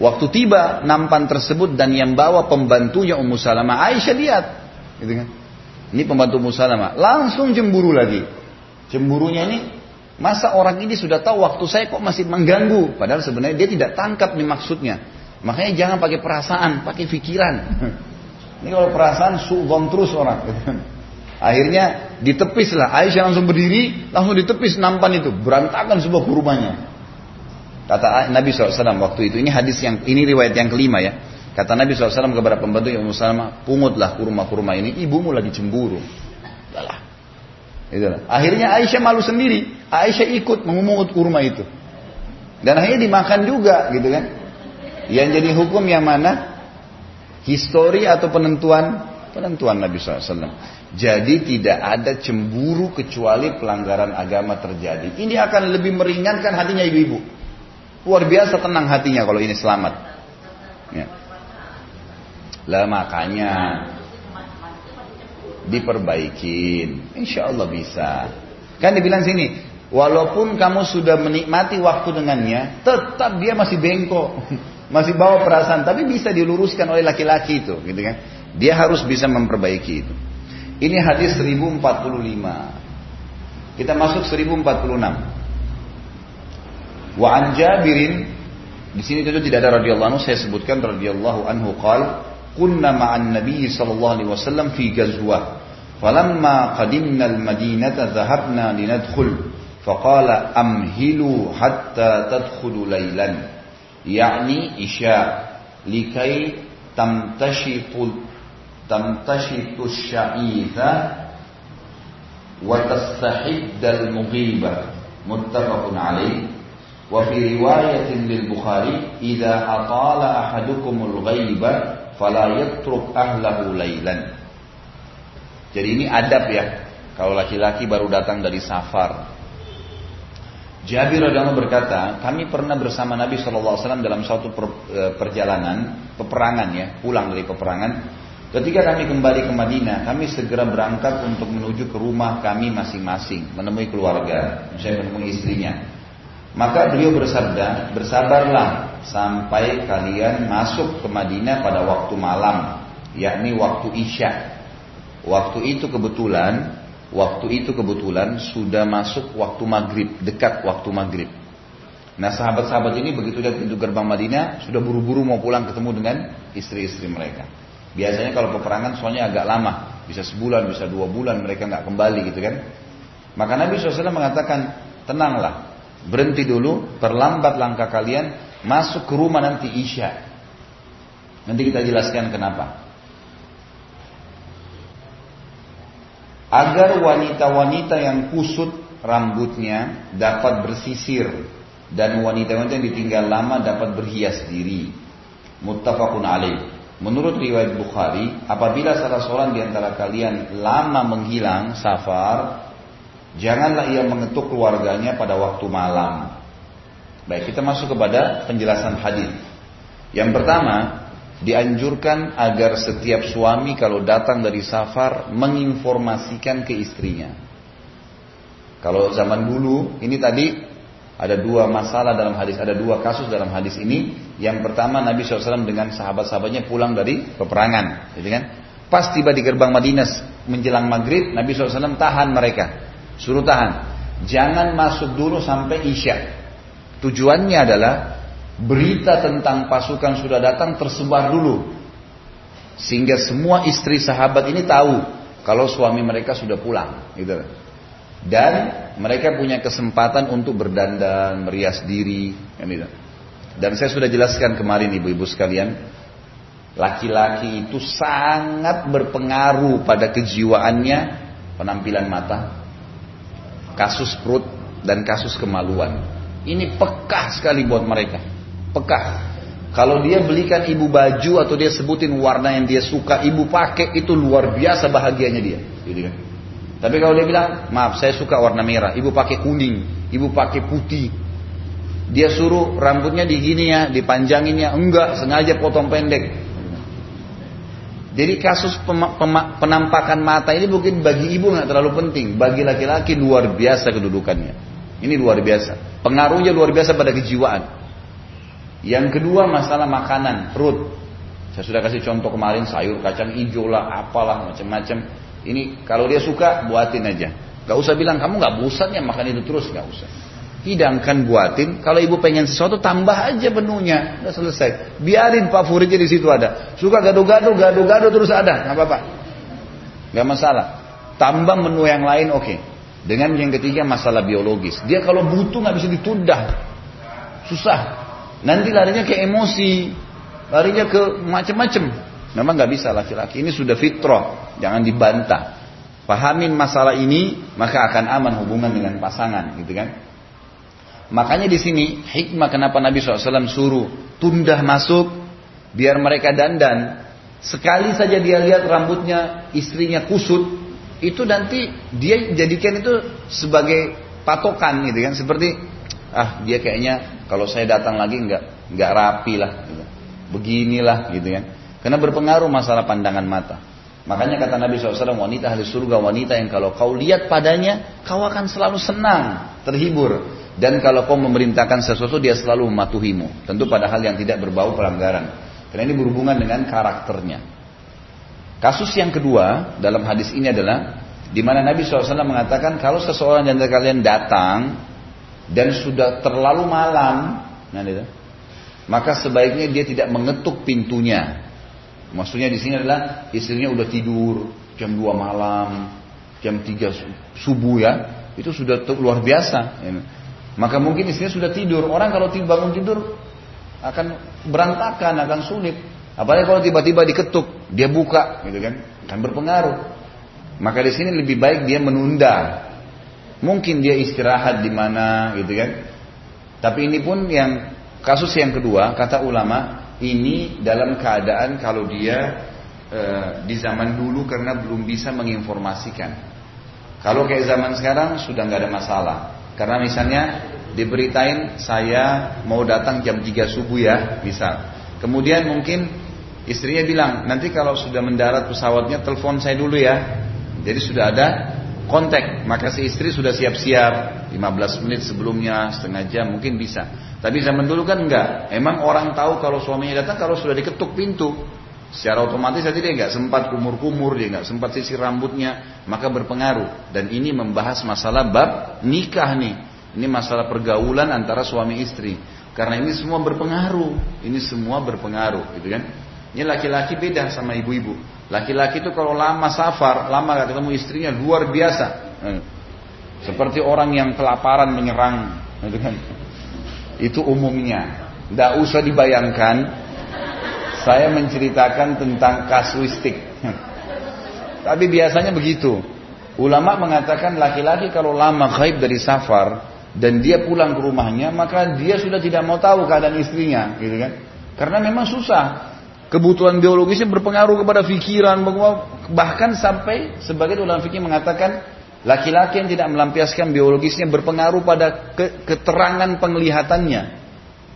Waktu tiba nampan tersebut dan yang bawa pembantunya Ummu Salamah, Aisyah lihat. Gitu kan. Ini pembantu Ummu Salamah. Langsung cemburu lagi. Cemburunya ini, masa orang ini sudah tahu waktu saya kok masih mengganggu. Padahal sebenarnya dia tidak tangkap nih maksudnya. Makanya jangan pakai perasaan, pakai pikiran. Ini kalau perasaan suudon terus orang. Akhirnya ditepis lah. Aisyah langsung berdiri, langsung ditepis nampan itu. Berantakan sebuah kurmanya. Kata Nabi SAW waktu itu. Ini hadis yang, ini riwayat yang kelima ya. Kata Nabi SAW kepada pembantu yang Salama, pungutlah kurma-kurma ini, ibumu lagi cemburu. Yalah. Itulah. Akhirnya Aisyah malu sendiri. Aisyah ikut mengumungut kurma itu. Dan akhirnya dimakan juga gitu kan. Yang jadi hukum yang mana? Histori atau penentuan? Penentuan Nabi SAW. Jadi tidak ada cemburu kecuali pelanggaran agama terjadi. Ini akan lebih meringankan hatinya ibu-ibu. Luar biasa tenang hatinya kalau ini selamat. Ya. Lah makanya diperbaikin. Insya Allah bisa. Kan dibilang sini, walaupun kamu sudah menikmati waktu dengannya, tetap dia masih bengkok, masih bawa perasaan, tapi bisa diluruskan oleh laki-laki itu, gitu kan? Dia harus bisa memperbaiki itu. Ini hadis 1045. Kita masuk 1046. Wa an Jabirin di sini tentu tidak ada radhiyallahu anhu saya sebutkan radhiyallahu anhu qal kunna ma'an nabiy sallallahu alaihi wasallam fi ghazwah falamma qadimna al-madinata dhahabna linadkhul faqala amhilu hatta tadkhulu laylan yani isya likai tamtashifu تمتشط الشعيث وتستحد المغيبة Wa fi riwayatin lil Bukhari, "Idza atala ahadukumul ghaiba fala yatruk. Jadi ini adab ya. Kalau laki-laki baru datang dari safar. Jabir radhiyallahu berkata, kami pernah bersama Nabi saw dalam suatu e, perjalanan peperangan ya, pulang dari peperangan. Ketika kami kembali ke Madinah, kami segera berangkat untuk menuju ke rumah kami masing-masing, menemui keluarga, misalnya menemui istrinya. Maka beliau bersabda, bersabarlah sampai kalian masuk ke Madinah pada waktu malam, yakni waktu Isya. Waktu itu kebetulan Waktu itu kebetulan sudah masuk waktu maghrib, dekat waktu maghrib. Nah sahabat-sahabat ini begitu lihat pintu gerbang Madinah, sudah buru-buru mau pulang ketemu dengan istri-istri mereka. Biasanya kalau peperangan soalnya agak lama, bisa sebulan, bisa dua bulan mereka nggak kembali gitu kan. Maka Nabi SAW mengatakan, tenanglah, berhenti dulu, perlambat langkah kalian, masuk ke rumah nanti Isya. Nanti kita jelaskan kenapa. agar wanita-wanita yang kusut rambutnya dapat bersisir dan wanita-wanita yang ditinggal lama dapat berhias diri. Muttafaqun alaih. Menurut riwayat Bukhari, apabila salah seorang di antara kalian lama menghilang safar, janganlah ia mengetuk keluarganya pada waktu malam. Baik, kita masuk kepada penjelasan hadis. Yang pertama, dianjurkan agar setiap suami kalau datang dari safar menginformasikan ke istrinya. Kalau zaman dulu, ini tadi ada dua masalah dalam hadis, ada dua kasus dalam hadis ini. Yang pertama Nabi SAW dengan sahabat-sahabatnya pulang dari peperangan, gitu kan? Pas tiba di gerbang Madinah menjelang maghrib, Nabi SAW tahan mereka, suruh tahan. Jangan masuk dulu sampai isya. Tujuannya adalah berita tentang pasukan sudah datang tersebar dulu. Sehingga semua istri sahabat ini tahu kalau suami mereka sudah pulang. Gitu. Dan mereka punya kesempatan untuk berdandan, merias diri. Gitu. Dan saya sudah jelaskan kemarin ibu-ibu sekalian, laki-laki itu sangat berpengaruh pada kejiwaannya penampilan mata, kasus perut, dan kasus kemaluan. Ini pekah sekali buat mereka pekah. Kalau dia belikan ibu baju atau dia sebutin warna yang dia suka, ibu pakai itu luar biasa bahagianya dia. Gitu kan. Tapi kalau dia bilang, maaf saya suka warna merah, ibu pakai kuning, ibu pakai putih. Dia suruh rambutnya digini ya, dipanjanginnya, enggak, sengaja potong pendek. Jadi kasus penampakan mata ini mungkin bagi ibu nggak terlalu penting, bagi laki-laki luar biasa kedudukannya. Ini luar biasa, pengaruhnya luar biasa pada kejiwaan. Yang kedua masalah makanan, perut. Saya sudah kasih contoh kemarin sayur kacang hijau lah, apalah macam-macam. Ini kalau dia suka buatin aja. Gak usah bilang kamu gak bosan ya makan itu terus, gak usah. Hidangkan buatin. Kalau ibu pengen sesuatu tambah aja menunya, udah selesai. Biarin favoritnya di situ ada. Suka gado-gado, gado-gado terus ada, nggak apa-apa. Gak masalah. Tambah menu yang lain oke. Okay. Dengan yang ketiga masalah biologis. Dia kalau butuh nggak bisa ditunda. Susah. Nanti larinya ke emosi, larinya ke macam-macam. Memang nggak bisa laki-laki. Ini sudah fitrah, jangan dibantah. Pahamin masalah ini, maka akan aman hubungan dengan pasangan, gitu kan? Makanya di sini hikmah kenapa Nabi SAW suruh tunda masuk biar mereka dandan. Sekali saja dia lihat rambutnya istrinya kusut, itu nanti dia jadikan itu sebagai patokan gitu kan. Seperti ah dia kayaknya kalau saya datang lagi nggak nggak rapi lah, gitu. beginilah gitu kan. Karena berpengaruh masalah pandangan mata. Makanya kata Nabi SAW, wanita ahli surga, wanita yang kalau kau lihat padanya, kau akan selalu senang, terhibur. Dan kalau kau memerintahkan sesuatu, dia selalu mematuhimu. Tentu pada hal yang tidak berbau pelanggaran. Karena ini berhubungan dengan karakternya. Kasus yang kedua dalam hadis ini adalah di mana Nabi SAW mengatakan kalau seseorang yang kalian datang dan sudah terlalu malam, nah itu, maka sebaiknya dia tidak mengetuk pintunya. Maksudnya di sini adalah istrinya udah tidur jam 2 malam, jam 3 subuh ya, itu sudah luar biasa. Maka mungkin istrinya sudah tidur. Orang kalau bangun tidur akan berantakan, akan sulit. Apalagi kalau tiba-tiba diketuk, dia buka, gitu kan, akan berpengaruh. Maka di sini lebih baik dia menunda Mungkin dia istirahat di mana gitu kan. Tapi ini pun yang kasus yang kedua kata ulama ini dalam keadaan kalau dia e, di zaman dulu karena belum bisa menginformasikan. Kalau kayak zaman sekarang sudah nggak ada masalah. Karena misalnya diberitain saya mau datang jam 3 subuh ya, misal. Kemudian mungkin istrinya bilang, nanti kalau sudah mendarat pesawatnya telepon saya dulu ya. Jadi sudah ada kontak, maka si istri sudah siap-siap 15 menit sebelumnya, setengah jam mungkin bisa. Tapi zaman dulu kan enggak. Emang orang tahu kalau suaminya datang kalau sudah diketuk pintu. Secara otomatis jadi dia nggak sempat kumur-kumur, dia nggak sempat sisir rambutnya, maka berpengaruh. Dan ini membahas masalah bab nikah nih. Ini masalah pergaulan antara suami istri. Karena ini semua berpengaruh, ini semua berpengaruh, gitu kan? Ini laki-laki beda sama ibu-ibu. Laki-laki itu kalau lama safar, lama gak ketemu istrinya luar biasa. Eh, seperti orang yang kelaparan menyerang, gitu kan? Itu umumnya. Tidak usah dibayangkan saya menceritakan tentang kasuistik. Tapi biasanya begitu. Ulama mengatakan laki-laki kalau lama gaib dari safar dan dia pulang ke rumahnya, maka dia sudah tidak mau tahu keadaan istrinya, gitu kan? Karena memang susah. Kebutuhan biologisnya berpengaruh kepada pikiran, bahkan sampai sebagai ulama fikih mengatakan laki-laki yang tidak melampiaskan biologisnya berpengaruh pada keterangan penglihatannya.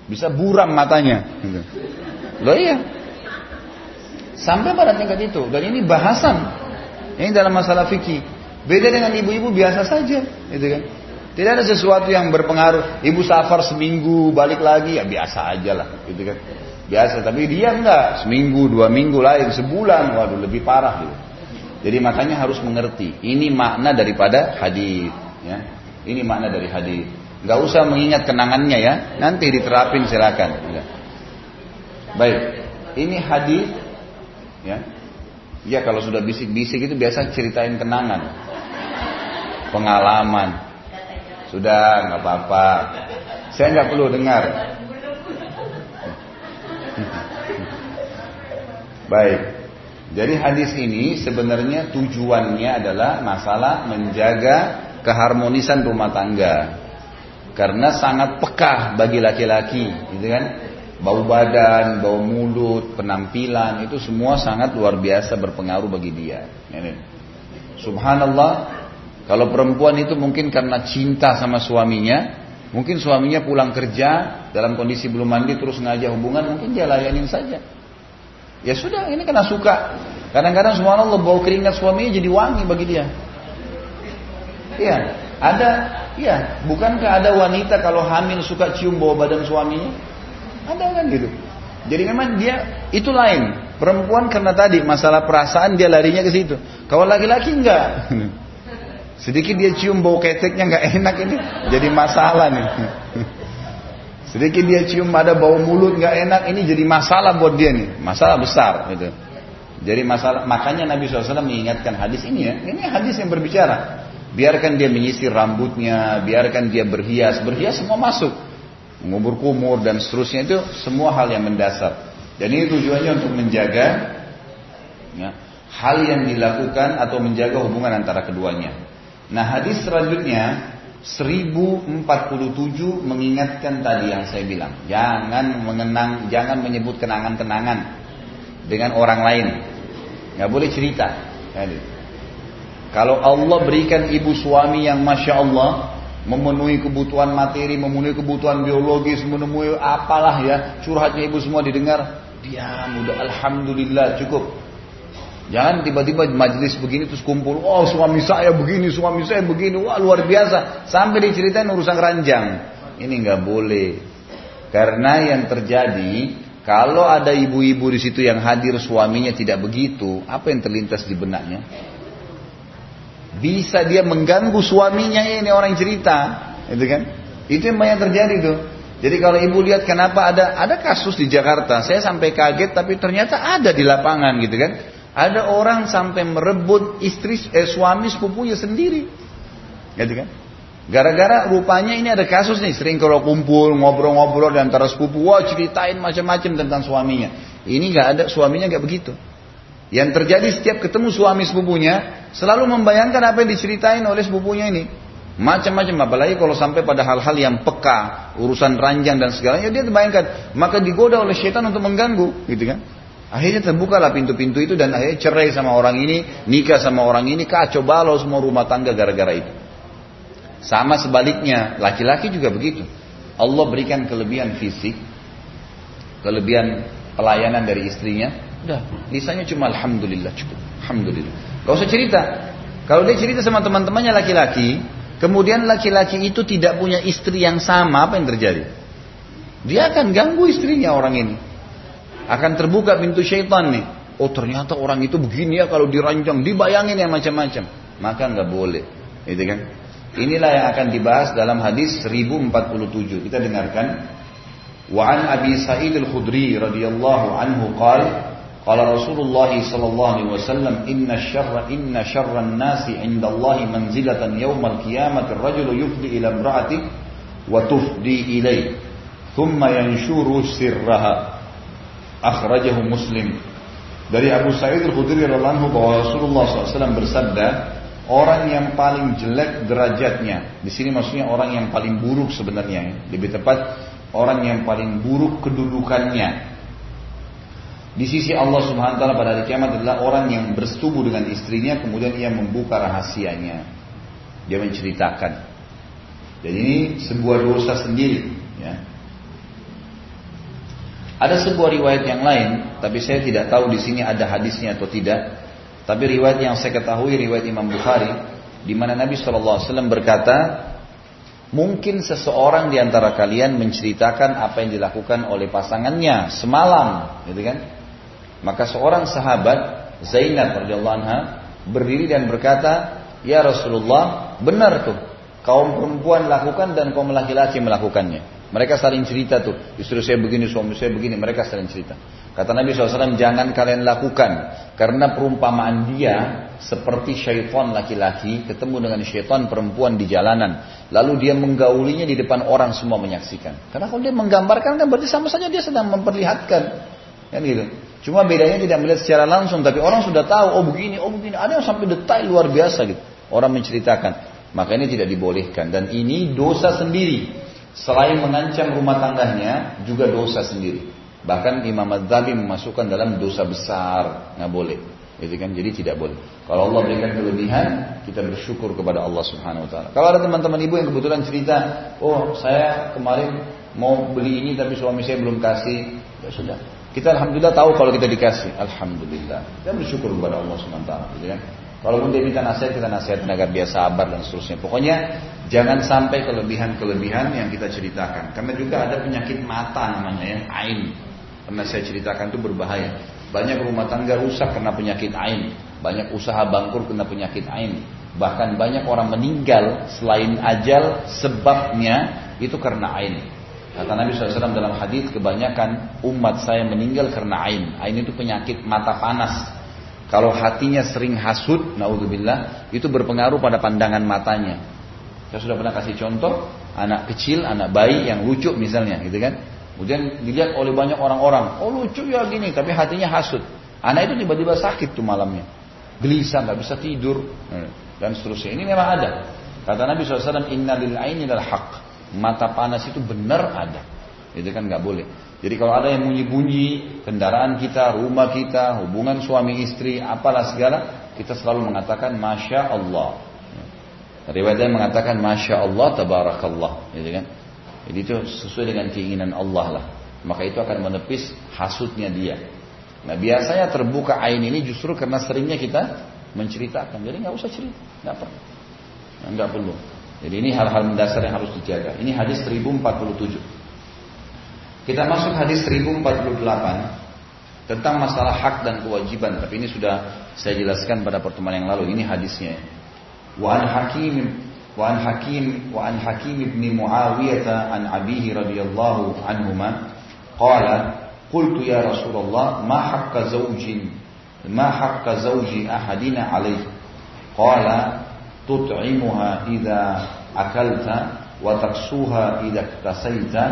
Bisa buram matanya. Gitu. Loh iya, Sampai pada tingkat itu. Dan ini bahasan. Ini dalam masalah fikih. Beda dengan ibu-ibu biasa saja, gitu kan? Tidak ada sesuatu yang berpengaruh. Ibu safar seminggu balik lagi ya biasa aja lah, gitu kan? Biasa. Tapi dia enggak seminggu, dua minggu lain, sebulan, waduh lebih parah gitu. Jadi makanya harus mengerti. Ini makna daripada hadis, ya. Ini makna dari hadis. Gak usah mengingat kenangannya ya. Nanti diterapin silakan. Ya. Baik. Ini hadis Ya, ya kalau sudah bisik-bisik itu biasa ceritain kenangan, pengalaman. Sudah nggak apa-apa. Saya nggak perlu dengar. Baik. Jadi hadis ini sebenarnya tujuannya adalah masalah menjaga keharmonisan rumah tangga. Karena sangat pekah bagi laki-laki, gitu kan? Bau badan, bau mulut, penampilan itu semua sangat luar biasa berpengaruh bagi dia. Ini. Subhanallah, kalau perempuan itu mungkin karena cinta sama suaminya, mungkin suaminya pulang kerja dalam kondisi belum mandi terus ngajak hubungan, mungkin dia layanin saja. Ya sudah, ini karena suka. Kadang-kadang subhanallah bau keringat suaminya jadi wangi bagi dia. Iya, ada, iya, bukankah ada wanita kalau hamil suka cium bau badan suaminya? Ada kan gitu. Jadi memang dia itu lain. Perempuan karena tadi masalah perasaan dia larinya ke situ. Kalau laki-laki enggak. Sedikit dia cium bau keteknya enggak enak ini. Jadi masalah nih. Sedikit dia cium ada bau mulut enggak enak ini jadi masalah buat dia nih. Masalah besar gitu. Jadi masalah makanya Nabi SAW mengingatkan hadis ini ya. Ini hadis yang berbicara. Biarkan dia menyisir rambutnya, biarkan dia berhias. Berhias semua masuk mengubur kumur dan seterusnya itu semua hal yang mendasar. Dan ini tujuannya untuk menjaga ya, hal yang dilakukan atau menjaga hubungan antara keduanya. Nah hadis selanjutnya 1047 mengingatkan tadi yang saya bilang, jangan mengenang, jangan menyebut kenangan-kenangan dengan orang lain. Nggak boleh cerita. Kalau Allah berikan ibu suami yang masya Allah, memenuhi kebutuhan materi, memenuhi kebutuhan biologis, menemui apalah ya, curhatnya ibu semua didengar, diam udah alhamdulillah cukup. Jangan tiba-tiba majelis begini terus kumpul, oh suami saya begini, suami saya begini, wah luar biasa. Sampai diceritain urusan ranjang. Ini nggak boleh. Karena yang terjadi, kalau ada ibu-ibu di situ yang hadir suaminya tidak begitu, apa yang terlintas di benaknya? Bisa dia mengganggu suaminya ini orang cerita, itu kan? Itu yang banyak terjadi tuh. Jadi kalau ibu lihat kenapa ada ada kasus di Jakarta, saya sampai kaget tapi ternyata ada di lapangan gitu kan. Ada orang sampai merebut istri eh, suami sepupunya sendiri. Gitu kan? Gara-gara rupanya ini ada kasus nih, sering kalau kumpul ngobrol-ngobrol di antara sepupu, wah ceritain macam-macam tentang suaminya. Ini nggak ada suaminya nggak begitu. Yang terjadi setiap ketemu suami sepupunya selalu membayangkan apa yang diceritain oleh sepupunya ini. Macam-macam apalagi kalau sampai pada hal-hal yang peka, urusan ranjang dan segalanya dia terbayangkan, maka digoda oleh setan untuk mengganggu, gitu kan? Akhirnya terbukalah pintu-pintu itu dan akhirnya cerai sama orang ini, nikah sama orang ini, kacau balau semua rumah tangga gara-gara itu. Sama sebaliknya, laki-laki juga begitu. Allah berikan kelebihan fisik, kelebihan pelayanan dari istrinya, udah, lisannya cuma alhamdulillah cukup. Alhamdulillah. Gak usah cerita. Kalau dia cerita sama teman-temannya laki-laki, kemudian laki-laki itu tidak punya istri yang sama, apa yang terjadi? Dia akan ganggu istrinya orang ini. Akan terbuka pintu syaitan nih. Oh ternyata orang itu begini ya kalau dirancang, dibayangin ya macam-macam. Maka nggak boleh. Gitu kan? Inilah yang akan dibahas dalam hadis 1047. Kita dengarkan. Wa an Abi Sa'id al-Khudri radhiyallahu anhu qala Qala Rasulullah sallallahu alaihi wasallam inna syarra inna syarran nasi indallahi manzilatan yaumal qiyamati ar-rajulu yufdi ila imra'ati wa tufdi ilai thumma yanshuru sirraha. Akhrajahu Muslim. Dari Abu Sa'id Al-Khudri radhiyallahu anhu bahwa Rasulullah SAW bersabda orang yang paling jelek derajatnya. Di sini maksudnya orang yang paling buruk sebenarnya ya. lebih tepat orang yang paling buruk kedudukannya di sisi Allah Subhanahu wa taala pada hari kiamat adalah orang yang bersetubuh dengan istrinya kemudian ia membuka rahasianya. Dia menceritakan. Dan ini sebuah dosa sendiri, ya. Ada sebuah riwayat yang lain, tapi saya tidak tahu di sini ada hadisnya atau tidak. Tapi riwayat yang saya ketahui riwayat Imam Bukhari, di mana Nabi SAW berkata, mungkin seseorang di antara kalian menceritakan apa yang dilakukan oleh pasangannya semalam, gitu kan? Maka seorang sahabat Zainab radhiyallahu anha berdiri dan berkata, "Ya Rasulullah, benar tuh. Kaum perempuan lakukan dan kaum laki-laki melakukannya." Mereka saling cerita tuh, istri saya begini, suami saya begini, mereka saling cerita. Kata Nabi SAW, jangan kalian lakukan. Karena perumpamaan dia seperti syaitan laki-laki ketemu dengan syaitan perempuan di jalanan. Lalu dia menggaulinya di depan orang semua menyaksikan. Karena kalau dia menggambarkan kan berarti sama saja dia sedang memperlihatkan. Kan gitu. Cuma bedanya tidak melihat secara langsung, tapi orang sudah tahu, oh begini, oh begini. Ada yang sampai detail luar biasa gitu. Orang menceritakan. Maka ini tidak dibolehkan. Dan ini dosa sendiri. Selain mengancam rumah tangganya, juga dosa sendiri. Bahkan Imam Adzhabi memasukkan dalam dosa besar. Nggak boleh. Gitu kan? Jadi tidak boleh. Kalau Allah berikan kelebihan, kita bersyukur kepada Allah Subhanahu wa taala. Kalau ada teman-teman ibu yang kebetulan cerita, "Oh, saya kemarin mau beli ini tapi suami saya belum kasih." Ya sudah, kita alhamdulillah tahu kalau kita dikasih. Alhamdulillah. Dan bersyukur kepada Allah SWT. Gitu kan? Kalaupun dia minta nasihat, kita nasihat agar dia sabar dan seterusnya. Pokoknya jangan sampai kelebihan-kelebihan yang kita ceritakan. Karena juga ada penyakit mata namanya ya, ain. Karena saya ceritakan itu berbahaya. Banyak rumah tangga rusak karena penyakit ain. Banyak usaha bangkrut karena penyakit ain. Bahkan banyak orang meninggal selain ajal sebabnya itu karena ain. Kata Nabi SAW dalam hadis kebanyakan umat saya meninggal karena ain. Ain itu penyakit mata panas. Kalau hatinya sering hasut, naudzubillah, itu berpengaruh pada pandangan matanya. Saya sudah pernah kasih contoh, anak kecil, anak bayi yang lucu misalnya, gitu kan. Kemudian dilihat oleh banyak orang-orang, oh lucu ya gini, tapi hatinya hasut. Anak itu tiba-tiba sakit tuh malamnya. Gelisah, nggak bisa tidur, dan seterusnya. Ini memang ada. Kata Nabi SAW, Inna lil aini lal haq mata panas itu benar ada. Itu kan nggak boleh. Jadi kalau ada yang bunyi-bunyi kendaraan kita, rumah kita, hubungan suami istri, apalah segala, kita selalu mengatakan masya Allah. Riwayatnya mengatakan masya Allah, tabarakallah, gitu kan? Jadi itu sesuai dengan keinginan Allah lah. Maka itu akan menepis hasutnya dia. Nah biasanya terbuka ain ini justru karena seringnya kita menceritakan. Jadi nggak usah cerita, nggak perlu, nggak perlu. Jadi ini hal-hal mendasar yang harus dijaga. Ini hadis 1047. Kita masuk hadis 1048 tentang masalah hak dan kewajiban. Tapi ini sudah saya jelaskan pada pertemuan yang lalu. Ini hadisnya. Wa an Hakim wa an Hakim wa an Hakim ibn Muawiyah an abihi radhiyallahu anhuma qala قلت يا رسول الله ما حق زوج ما حق زوج أحدنا عليه قال tut'imuha idza akalta wa taksuha idza iktasaita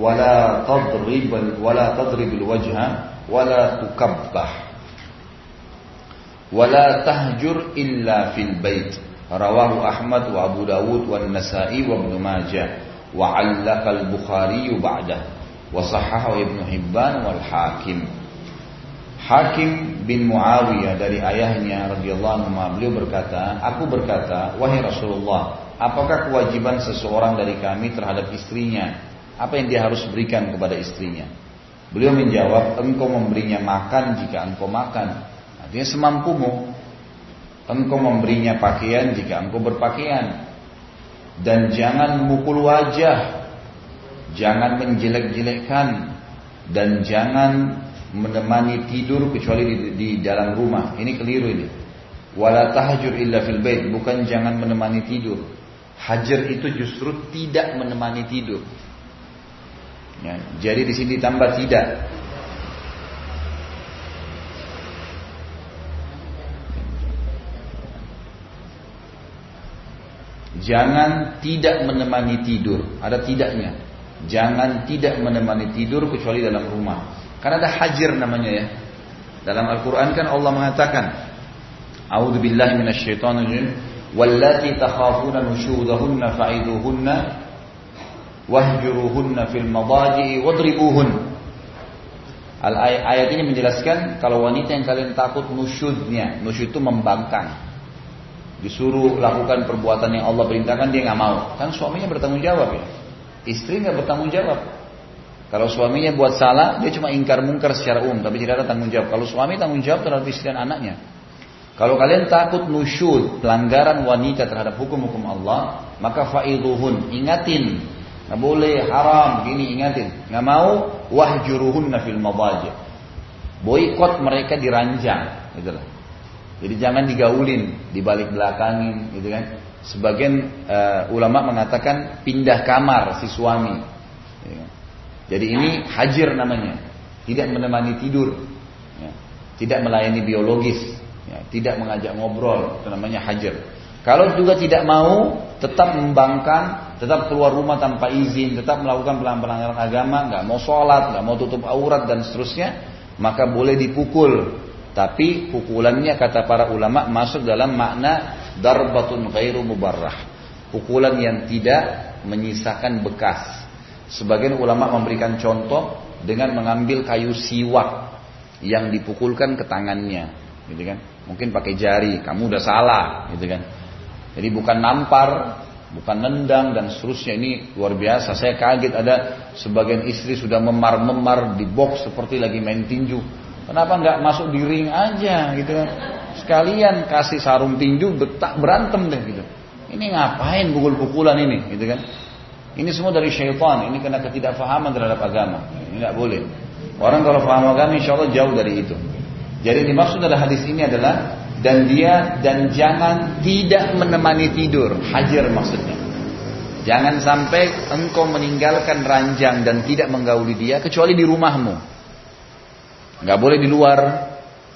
wala tadrib wala tadrib alwajha wala tukabbah wala tahjur illa fil bait rawahu Ahmad wa Abu Dawud wa Nasa'i wa Ibnu Majah wa 'allaqa al-Bukhari bin Muawiyah dari ayahnya radhiyallahu anhu beliau berkata, aku berkata, wahai Rasulullah, apakah kewajiban seseorang dari kami terhadap istrinya? Apa yang dia harus berikan kepada istrinya? Beliau menjawab, engkau memberinya makan jika engkau makan. Artinya semampumu. Engkau memberinya pakaian jika engkau berpakaian. Dan jangan mukul wajah. Jangan menjelek-jelekkan. Dan jangan menemani tidur kecuali di, di dalam rumah. Ini keliru ini. Wala tahajur illa fil bait, bukan jangan menemani tidur. Hajar itu justru tidak menemani tidur. Ya, jadi di sini ditambah tidak. Jangan tidak menemani tidur. Ada tidaknya. Jangan tidak menemani tidur kecuali dalam rumah. Karena ada hajar namanya ya. Dalam Al-Quran kan Allah mengatakan, A'udhu billahi minasyaitonir rajim, wallati takhafuna nushudahunna fa'iduhunna wahjuruhunna fil madaji'i wadribuhun. Al ayat ini menjelaskan kalau wanita yang kalian takut nusyudnya, nusyud itu membangkang. Disuruh lakukan perbuatan yang Allah perintahkan dia nggak mau. Kan suaminya bertanggung jawab ya. Istri nggak bertanggung jawab. Kalau suaminya buat salah, dia cuma ingkar mungkar secara umum, tapi tidak ada tanggung jawab. Kalau suami tanggung jawab terhadap istri dan anaknya. Kalau kalian takut nusyud, pelanggaran wanita terhadap hukum-hukum Allah, maka fa'iduhun, ingatin. Nggak boleh haram, gini ingatin. Nggak mau, wahjuruhunna fil madaji. Boykot mereka diranjang, gitu lah. Jadi jangan digaulin, dibalik belakangin, gitu kan. Sebagian uh, ulama mengatakan pindah kamar si suami. Jadi ini hajir namanya, tidak menemani tidur, ya. tidak melayani biologis, ya. tidak mengajak ngobrol, itu namanya hajir. Kalau juga tidak mau, tetap membangkang, tetap keluar rumah tanpa izin, tetap melakukan pelanggaran agama, nggak mau sholat, nggak mau tutup aurat dan seterusnya, maka boleh dipukul. Tapi pukulannya kata para ulama masuk dalam makna darbatun ghairu mubarrah. Pukulan yang tidak menyisakan bekas. Sebagian ulama memberikan contoh dengan mengambil kayu siwak yang dipukulkan ke tangannya, gitu kan? Mungkin pakai jari, kamu udah salah, gitu kan? Jadi bukan nampar, bukan nendang dan seterusnya ini luar biasa. Saya kaget ada sebagian istri sudah memar-memar di box seperti lagi main tinju. Kenapa nggak masuk di ring aja, gitu kan? Sekalian kasih sarung tinju, betak berantem deh, gitu. Ini ngapain pukul-pukulan ini, gitu kan? Ini semua dari syaitan. Ini kena ketidakfahaman terhadap agama. Ini tidak boleh. Orang kalau faham agama insya Allah jauh dari itu. Jadi dimaksud dari hadis ini adalah dan dia dan jangan tidak menemani tidur. Hajar maksudnya. Jangan sampai engkau meninggalkan ranjang dan tidak menggauli dia kecuali di rumahmu. Gak boleh di luar.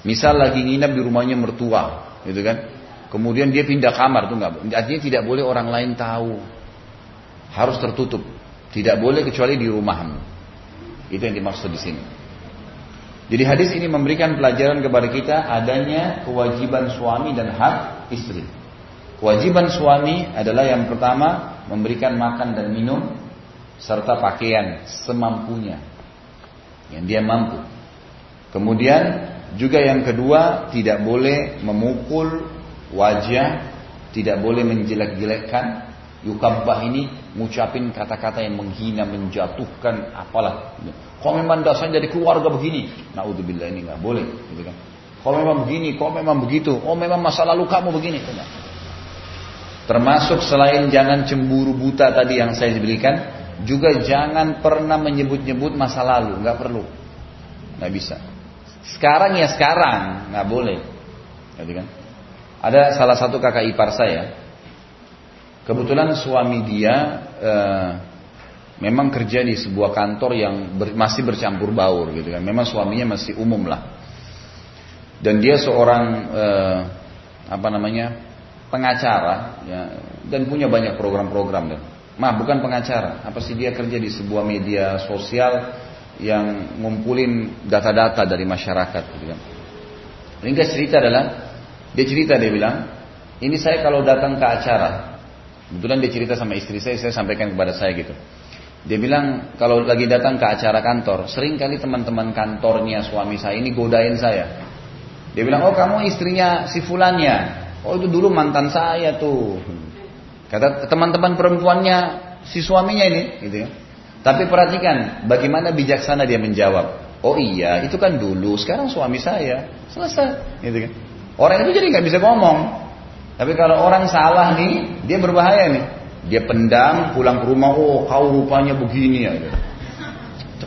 Misal lagi nginap di rumahnya mertua, gitu kan? Kemudian dia pindah kamar tuh nggak. Artinya tidak boleh orang lain tahu harus tertutup. Tidak boleh kecuali di rumahmu. Itu yang dimaksud di sini. Jadi hadis ini memberikan pelajaran kepada kita adanya kewajiban suami dan hak istri. Kewajiban suami adalah yang pertama memberikan makan dan minum serta pakaian semampunya yang dia mampu. Kemudian juga yang kedua tidak boleh memukul wajah, tidak boleh menjelek-jelekkan Yukabbah ini ngucapin kata-kata yang menghina, menjatuhkan, apalah. Kau memang dasarnya dari keluarga begini. Naudzubillah ini nggak boleh, gitu. Kau memang begini, kau memang begitu. Oh memang masa lalu kamu begini. Termasuk selain jangan cemburu buta tadi yang saya diberikan, juga jangan pernah menyebut-nyebut masa lalu, nggak perlu, nggak bisa. Sekarang ya sekarang, nggak boleh, gitu kan. Ada salah satu kakak ipar saya, Kebetulan suami dia uh, memang kerja di sebuah kantor yang ber, masih bercampur baur gitu kan. Memang suaminya masih umum lah. Dan dia seorang uh, apa namanya pengacara ya, dan punya banyak program-program dan mah bukan pengacara apa sih dia kerja di sebuah media sosial yang ngumpulin data-data dari masyarakat gitu kan. Ringkas cerita adalah dia cerita dia bilang ini saya kalau datang ke acara Kebetulan dia cerita sama istri saya, saya sampaikan kepada saya gitu. Dia bilang kalau lagi datang ke acara kantor, sering kali teman-teman kantornya suami saya ini godain saya. Dia bilang, oh kamu istrinya si fulannya. Oh itu dulu mantan saya tuh. Kata teman-teman perempuannya si suaminya ini, gitu ya. Tapi perhatikan bagaimana bijaksana dia menjawab. Oh iya, itu kan dulu, sekarang suami saya. Selesai, gitu kan. Orang itu jadi nggak bisa ngomong. Tapi kalau orang salah nih, dia berbahaya nih. Dia pendam, pulang ke rumah, oh kau rupanya begini ya.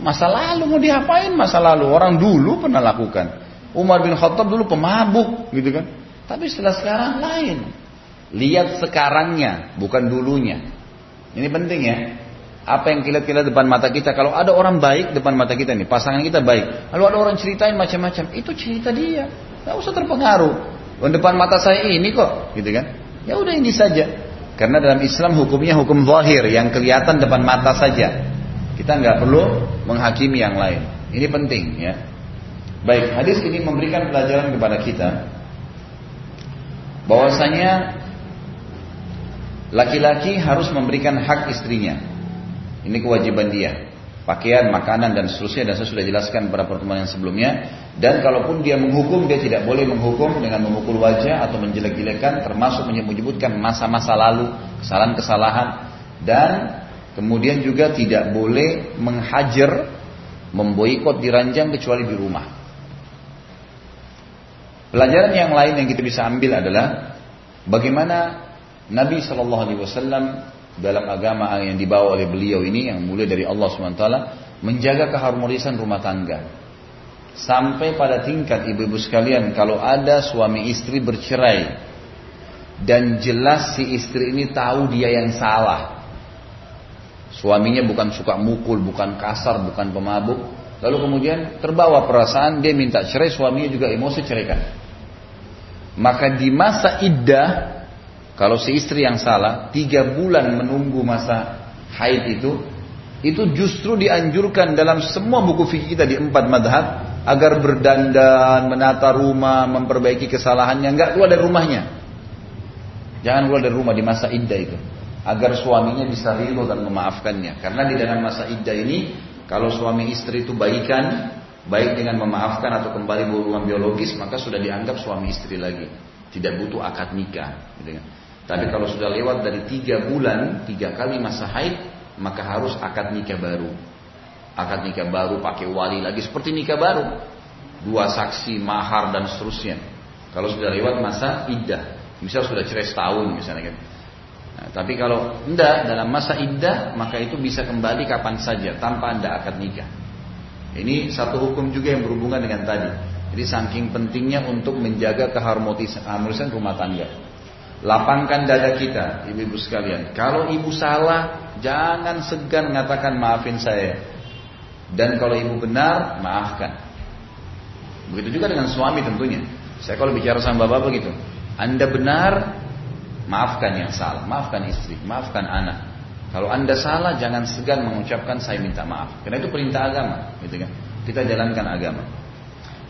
Masa lalu mau diapain masa lalu? Orang dulu pernah lakukan. Umar bin Khattab dulu pemabuk, gitu kan. Tapi setelah sekarang lain. Lihat sekarangnya, bukan dulunya. Ini penting ya. Apa yang kita lihat depan mata kita. Kalau ada orang baik depan mata kita nih, pasangan kita baik. Lalu ada orang ceritain macam-macam. Itu cerita dia. Gak usah terpengaruh. Depan mata saya ini kok, gitu kan. Ya udah ini saja. Karena dalam Islam hukumnya hukum zahir yang kelihatan depan mata saja. Kita nggak perlu menghakimi yang lain. Ini penting ya. Baik, hadis ini memberikan pelajaran kepada kita bahwasanya Laki-laki harus memberikan hak istrinya. Ini kewajiban dia. Pakaian, makanan dan seterusnya dan saya sudah jelaskan pada pertemuan yang sebelumnya. Dan kalaupun dia menghukum, dia tidak boleh menghukum dengan memukul wajah atau menjelek-jelekan termasuk menyebut-nyebutkan masa-masa lalu, kesalahan-kesalahan dan kemudian juga tidak boleh menghajar, memboikot diranjang kecuali di rumah. Pelajaran yang lain yang kita bisa ambil adalah bagaimana Nabi Shallallahu Alaihi Wasallam dalam agama yang dibawa oleh beliau ini yang mulai dari Allah SWT menjaga keharmonisan rumah tangga. Sampai pada tingkat ibu-ibu sekalian kalau ada suami istri bercerai dan jelas si istri ini tahu dia yang salah. Suaminya bukan suka mukul bukan kasar bukan pemabuk. Lalu kemudian terbawa perasaan dia minta cerai suaminya juga emosi ceraikan. Maka di masa iddah kalau si istri yang salah, tiga bulan menunggu masa haid itu, itu justru dianjurkan dalam semua buku fikih kita di empat madhab agar berdandan, menata rumah, memperbaiki kesalahannya, nggak keluar dari rumahnya. Jangan keluar dari rumah di masa iddah itu, agar suaminya bisa ridho dan memaafkannya. Karena di dalam masa iddah ini, kalau suami istri itu baikan, baik dengan memaafkan atau kembali berhubungan biologis, maka sudah dianggap suami istri lagi. Tidak butuh akad nikah. Gitu kan. Tapi kalau sudah lewat dari tiga bulan, tiga kali masa haid, maka harus akad nikah baru. Akad nikah baru pakai wali lagi seperti nikah baru. Dua saksi, mahar dan seterusnya. Kalau sudah lewat masa iddah, misal sudah cerai setahun misalnya kan. Nah, tapi kalau tidak dalam masa iddah, maka itu bisa kembali kapan saja tanpa anda akad nikah. Ini satu hukum juga yang berhubungan dengan tadi. Jadi saking pentingnya untuk menjaga keharmonisan rumah tangga. Lapangkan dada kita, ibu-ibu sekalian. Kalau ibu salah, jangan segan mengatakan maafin saya. Dan kalau ibu benar, maafkan. Begitu juga dengan suami tentunya. Saya kalau bicara sama bapak begitu. Anda benar, maafkan yang salah. Maafkan istri, maafkan anak. Kalau anda salah, jangan segan mengucapkan saya minta maaf. Karena itu perintah agama. Gitu kan? Kita jalankan agama.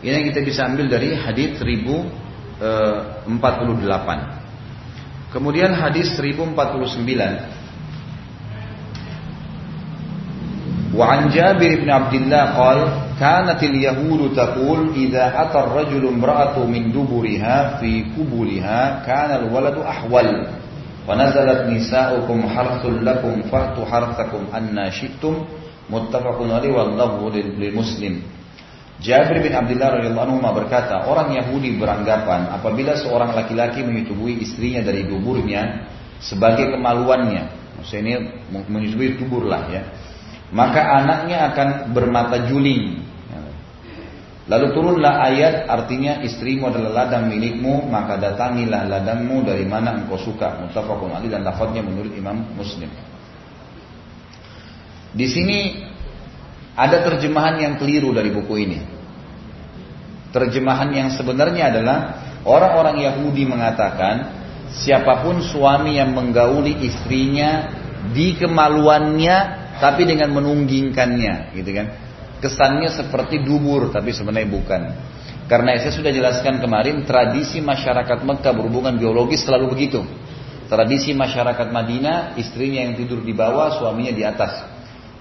Ini yang kita bisa ambil dari hadis 1048. Kemudian hadis 1049 وعن جابر بن عبد الله قال كانت اليهود تقول إذا أتى الرجل امرأة من دبرها في قبلها كان الولد أحول ونزلت نساؤكم حرث لكم فأتوا حرثكم أن شئتم متفق عليه واللفظ للمسلم Jabir bin Abdullah radhiyallahu anhu berkata, orang Yahudi beranggapan apabila seorang laki-laki menyetubui istrinya dari duburnya sebagai kemaluannya, maksudnya ini menyetubui dubur lah ya, maka anaknya akan bermata juling. Lalu turunlah ayat artinya istrimu adalah ladang milikmu, maka datangilah ladangmu dari mana engkau suka. Muttafaqun ali dan lafadznya menurut Imam Muslim. Di sini ada terjemahan yang keliru dari buku ini. Terjemahan yang sebenarnya adalah orang-orang Yahudi mengatakan siapa pun suami yang menggauli istrinya di kemaluannya tapi dengan menunggingkannya, gitu kan. Kesannya seperti dubur tapi sebenarnya bukan. Karena saya sudah jelaskan kemarin tradisi masyarakat Mekah berhubungan biologis selalu begitu. Tradisi masyarakat Madinah istrinya yang tidur di bawah, suaminya di atas.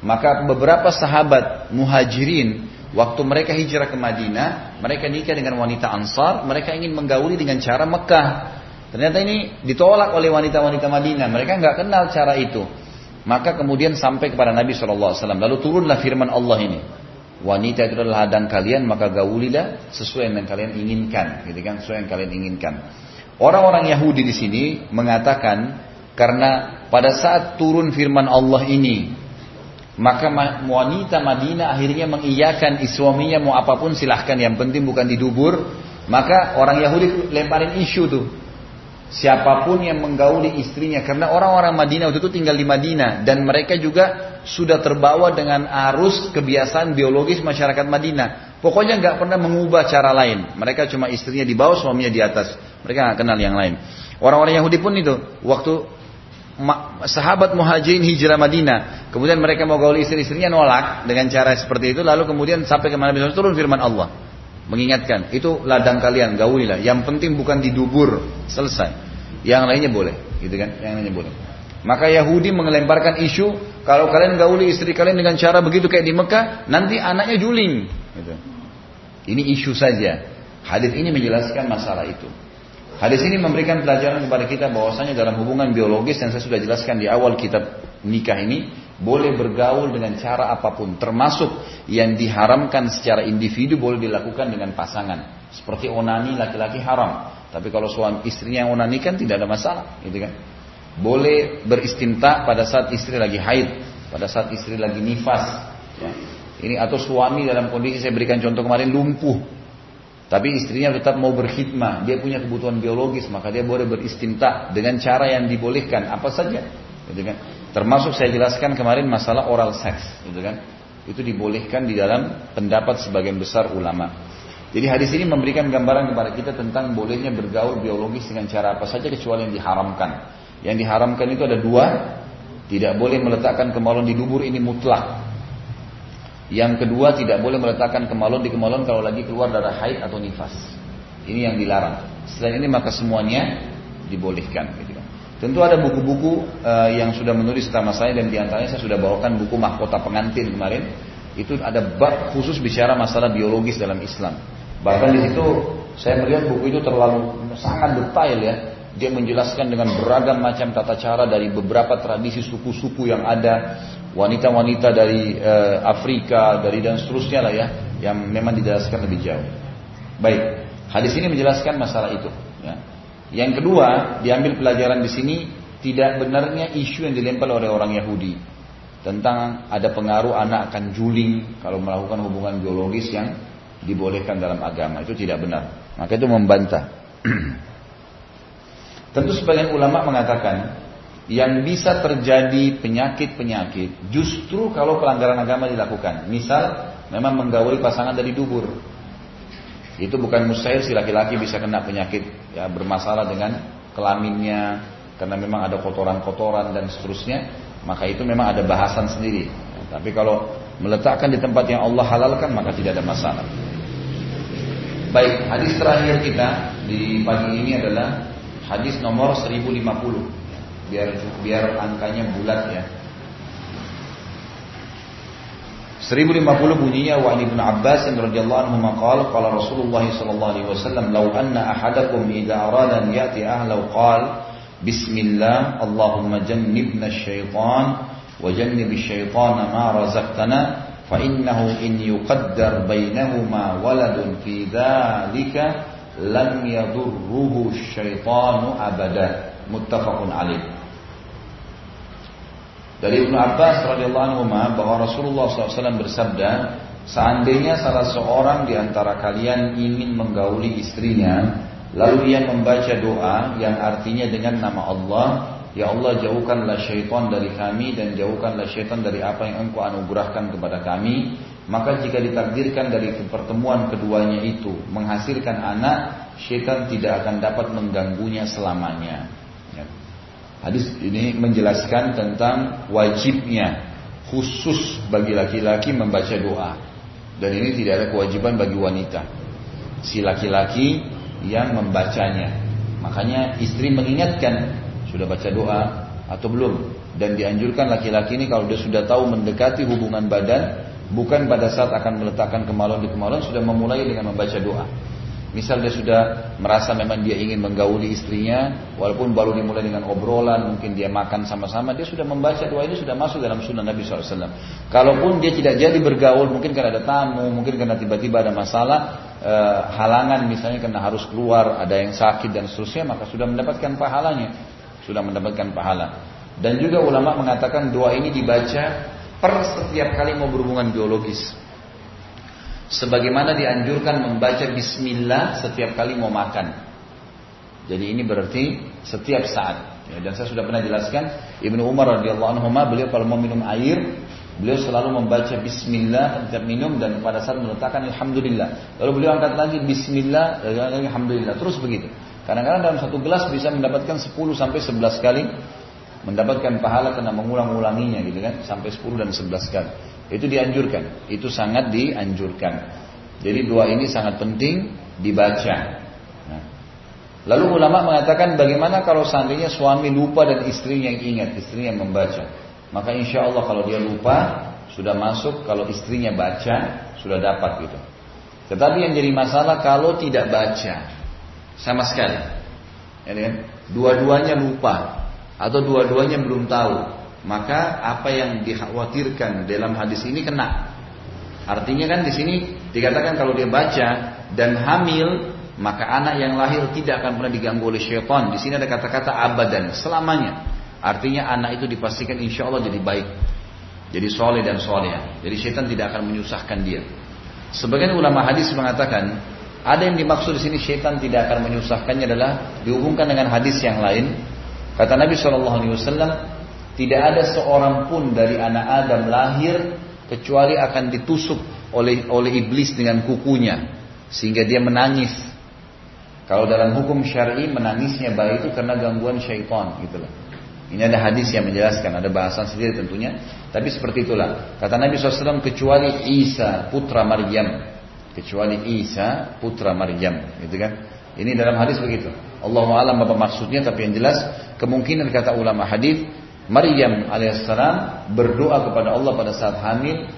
Maka beberapa sahabat muhajirin waktu mereka hijrah ke Madinah, mereka nikah dengan wanita Ansar, mereka ingin menggauli dengan cara Mekah. Ternyata ini ditolak oleh wanita-wanita Madinah. Mereka nggak kenal cara itu. Maka kemudian sampai kepada Nabi SAW. Lalu turunlah firman Allah ini. Wanita itu adalah ladang kalian, maka gaulilah sesuai yang kalian inginkan. Gitu kan? Sesuai yang kalian inginkan. Orang-orang Yahudi di sini mengatakan karena pada saat turun firman Allah ini maka wanita Madinah akhirnya mengiyakan suaminya mau apa pun silahkan yang penting bukan didubur. Maka orang Yahudi lemparin isu tuh. Siapa pun yang menggauli istrinya karena orang-orang Madinah waktu itu tinggal di Madinah dan mereka juga sudah terbawa dengan arus kebiasaan biologis masyarakat Madinah. Pokoknya nggak pernah mengubah cara lain. Mereka cuma istrinya di bawah suaminya di atas. Mereka nggak kenal yang lain. Orang-orang Yahudi pun itu waktu sahabat muhajirin hijrah Madinah. Kemudian mereka mau gauli istri-istrinya nolak dengan cara seperti itu lalu kemudian sampai ke mana bisa turun firman Allah mengingatkan itu ladang kalian gaulilah yang penting bukan didubur selesai. Yang lainnya boleh gitu kan? Yang lainnya boleh. Maka Yahudi mengelemparkan isu kalau kalian gauli istri kalian dengan cara begitu kayak di Mekah nanti anaknya juling gitu. ini isu saja. Hadis ini menjelaskan masalah itu Hadis ini memberikan pelajaran kepada kita bahwasanya dalam hubungan biologis yang saya sudah jelaskan di awal kitab nikah ini boleh bergaul dengan cara apa pun termasuk yang diharamkan secara individu boleh dilakukan dengan pasangan. Seperti onani laki-laki haram tapi kalau suami istrinya yang onani kan tidak ada masalah gitu kan? Boleh beristinta pada saat istri lagi haid pada saat istri lagi nifas ya. ini atau suami dalam kondisi saya berikan contoh kemarin lumpuh tapi istrinya tetap mau berkhidmah, dia punya kebutuhan biologis, maka dia boleh beristinta dengan cara yang dibolehkan, apa saja. Gitu kan? Termasuk saya jelaskan kemarin masalah oral seks, gitu kan? Itu dibolehkan di dalam pendapat sebagian besar ulama. Jadi hadis ini memberikan gambaran kepada kita tentang bolehnya bergaul biologis dengan cara apa saja kecuali yang diharamkan. Yang diharamkan itu ada dua, tidak boleh meletakkan kemaluan di dubur ini mutlak. Yang kedua tidak boleh meletakkan kemaluan di kemaluan kalau lagi keluar darah haid atau nifas. Ini yang dilarang. Selain ini maka semuanya dibolehkan. Gitu kan. Tentu ada buku-buku uh, yang sudah menulis tentang saya dan di antaranya saya sudah bawakan buku mahkota pengantin kemarin. Itu ada bab khusus bicara masalah biologis dalam Islam. Bahkan di situ saya melihat buku itu terlalu sangat detail ya. Dia menjelaskan dengan beragam macam tata cara dari beberapa tradisi suku-suku yang ada wanita-wanita dari uh, Afrika, dari dan seterusnya lah ya, yang memang dijelaskan lebih jauh. Baik, hadis ini menjelaskan masalah itu. Ya. Yang kedua, diambil pelajaran di sini tidak benarnya isu yang dilempar oleh orang Yahudi tentang ada pengaruh anak akan juling kalau melakukan hubungan biologis yang dibolehkan dalam agama itu tidak benar. Maka itu membantah. Tentu sebagian ulama mengatakan yang bisa terjadi penyakit-penyakit justru kalau pelanggaran agama dilakukan. Misal memang menggauli pasangan dari dubur. Itu bukan mustahil si laki-laki bisa kena penyakit ya bermasalah dengan kelaminnya karena memang ada kotoran-kotoran dan seterusnya, maka itu memang ada bahasan sendiri. Tapi kalau meletakkan di tempat yang Allah halalkan maka tidak ada masalah. Baik, hadis terakhir kita di pagi ini adalah hadis nomor 1050 biar biar angkanya bulat ya. 1050 bunyinya wa Ibnu Abbas radhiyallahu anhu maqal qala Rasulullah sallallahu alaihi wasallam law anna ahadakum idza arada an yati ahlahu qala bismillah Allahumma jannibna asy-syaitan wa jannib asy-syaitana ma razaqtana fa innahu in yuqaddar bainahuma waladun fi dzalika lam yadurruhu asy-syaitanu abada muttafaqun alaih dari Ibnu Abbas radhiyallahu anhu bahwa Rasulullah SAW bersabda, seandainya salah seorang di antara kalian ingin menggauli istrinya, lalu ia membaca doa yang artinya dengan nama Allah, Ya Allah jauhkanlah syaitan dari kami dan jauhkanlah syaitan dari apa yang engkau anugerahkan kepada kami. Maka jika ditakdirkan dari pertemuan keduanya itu menghasilkan anak, syaitan tidak akan dapat mengganggunya selamanya. Hadis ini menjelaskan tentang wajibnya khusus bagi laki-laki membaca doa. Dan ini tidak ada kewajiban bagi wanita. Si laki-laki yang membacanya. Makanya istri mengingatkan sudah baca doa atau belum. Dan dianjurkan laki-laki ini kalau dia sudah tahu mendekati hubungan badan, bukan pada saat akan meletakkan kemaluan di kemaluan sudah memulai dengan membaca doa. Misal dia sudah merasa memang dia ingin menggauli istrinya, walaupun baru dimulai dengan obrolan, mungkin dia makan sama-sama, dia sudah membaca doa ini sudah masuk dalam sunnah Nabi SAW. Kalaupun dia tidak jadi bergaul, mungkin karena ada tamu, mungkin karena tiba-tiba ada masalah, e, halangan misalnya karena harus keluar, ada yang sakit dan seterusnya, maka sudah mendapatkan pahalanya, sudah mendapatkan pahala. Dan juga ulama mengatakan doa ini dibaca per setiap kali mau berhubungan biologis. Sebagaimana dianjurkan membaca bismillah setiap kali mau makan. Jadi ini berarti setiap saat. Ya, dan saya sudah pernah jelaskan Ibnu Umar radhiyallahu anhu beliau kalau mau minum air beliau selalu membaca bismillah setiap minum dan pada saat meletakkan alhamdulillah. Lalu beliau angkat lagi bismillah alhamdulillah terus begitu. Kadang-kadang dalam satu gelas bisa mendapatkan 10 sampai 11 kali mendapatkan pahala karena mengulang-ulanginya gitu kan sampai 10 dan 11 kali. Itu dianjurkan, itu sangat dianjurkan. Jadi dua ini sangat penting dibaca. Nah. Lalu ulama mengatakan bagaimana kalau seandainya suami lupa dan istrinya yang ingat, istrinya yang membaca. Maka insya Allah kalau dia lupa sudah masuk, kalau istrinya baca sudah dapat gitu. Tetapi yang jadi masalah kalau tidak baca sama sekali, ya kan? Dua-duanya lupa atau dua-duanya belum tahu, maka apa yang dikhawatirkan dalam hadis ini kena. Artinya kan di sini dikatakan kalau dia baca dan hamil, maka anak yang lahir tidak akan pernah diganggu oleh syaitan. Di sini ada kata-kata abadan, selamanya. Artinya anak itu dipastikan insya Allah jadi baik. Jadi soleh dan soleh. Jadi syaitan tidak akan menyusahkan dia. Sebagian ulama hadis mengatakan ada yang dimaksud di sini syaitan tidak akan menyusahkannya adalah dihubungkan dengan hadis yang lain. Kata Nabi Wasallam, tidak ada seorang pun dari anak Adam lahir kecuali akan ditusuk oleh oleh iblis dengan kukunya sehingga dia menangis. Kalau dalam hukum syar'i menangisnya bayi itu karena gangguan syaitan gitu loh. Ini ada hadis yang menjelaskan, ada bahasan sendiri tentunya. Tapi seperti itulah. Kata Nabi SAW, kecuali Isa putra Maryam. Kecuali Isa putra Maryam. Gitu kan. Ini dalam hadis begitu. Allah alam apa maksudnya, tapi yang jelas kemungkinan kata ulama hadis Maryam alaihissalam berdoa kepada Allah pada saat hamil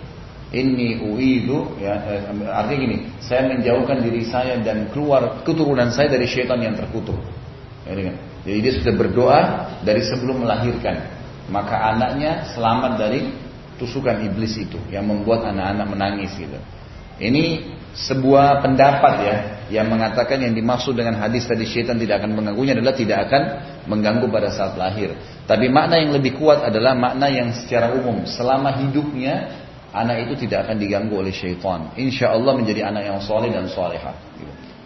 ini uidu ya eh, artinya gini saya menjauhkan diri saya dan keluar keturunan saya dari syaitan yang terkutuk. Ya, jadi dia sudah berdoa dari sebelum melahirkan. Maka anaknya selamat dari tusukan iblis itu yang membuat anak-anak menangis gitu ini sebuah pendapat ya yang mengatakan yang dimaksud dengan hadis tadi syaitan tidak akan mengganggunya adalah tidak akan mengganggu pada saat lahir. Tapi makna yang lebih kuat adalah makna yang secara umum selama hidupnya anak itu tidak akan diganggu oleh syaitan. Insya Allah menjadi anak yang soleh dan soleha.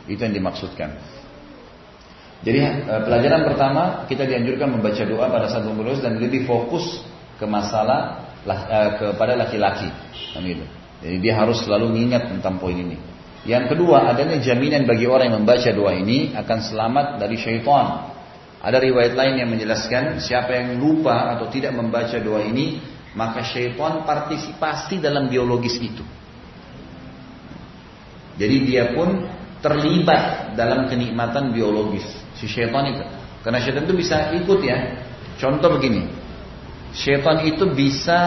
Itu yang dimaksudkan. Jadi eh, pelajaran pertama kita dianjurkan membaca doa pada saat memulus dan lebih fokus ke masalah eh, kepada laki-laki. Gitu. Jadi dia harus selalu mengingat tentang poin ini. Yang kedua, adanya jaminan bagi orang yang membaca doa ini akan selamat dari syaitan. Ada riwayat lain yang menjelaskan siapa yang lupa atau tidak membaca doa ini, maka syaitan partisipasi dalam biologis itu. Jadi dia pun terlibat dalam kenikmatan biologis si syaitan itu. Karena syaitan itu bisa ikut ya. Contoh begini, syaitan itu bisa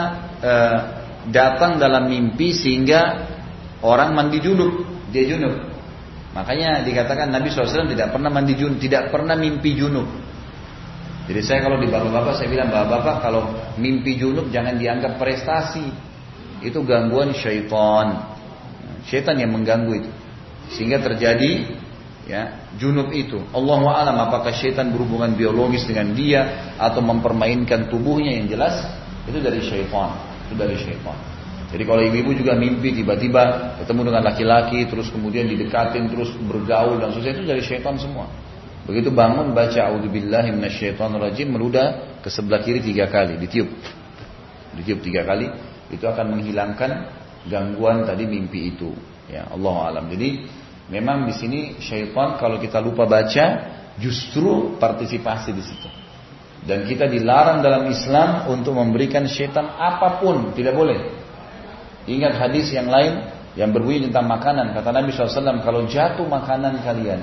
uh, datang dalam mimpi sehingga orang mandi junub, dia junub. Makanya dikatakan Nabi SAW tidak pernah mandi junub, tidak pernah mimpi junub. Jadi saya kalau di bapak-bapak saya bilang bapak-bapak kalau mimpi junub jangan dianggap prestasi. Itu gangguan syaitan. Syaitan yang mengganggu itu. Sehingga terjadi ya junub itu. Allah alam apakah syaitan berhubungan biologis dengan dia atau mempermainkan tubuhnya yang jelas itu dari syaitan itu dari syaitan. Jadi kalau ibu-ibu juga mimpi tiba-tiba ketemu dengan laki-laki terus kemudian didekatin terus bergaul dan seterusnya itu dari syaitan semua. Begitu bangun baca auzubillahi minasyaitonirrajim meludah ke sebelah kiri tiga kali ditiup. Ditiup tiga kali itu akan menghilangkan gangguan tadi mimpi itu. Ya Allah alam. Jadi memang di sini syaitan kalau kita lupa baca justru partisipasi di situ. Dan kita dilarang dalam Islam untuk memberikan syaitan apa pun, tidak boleh. Ingat hadis yang lain yang berbunyi tentang makanan. Kata Nabi SAW, kalau jatuh makanan kalian,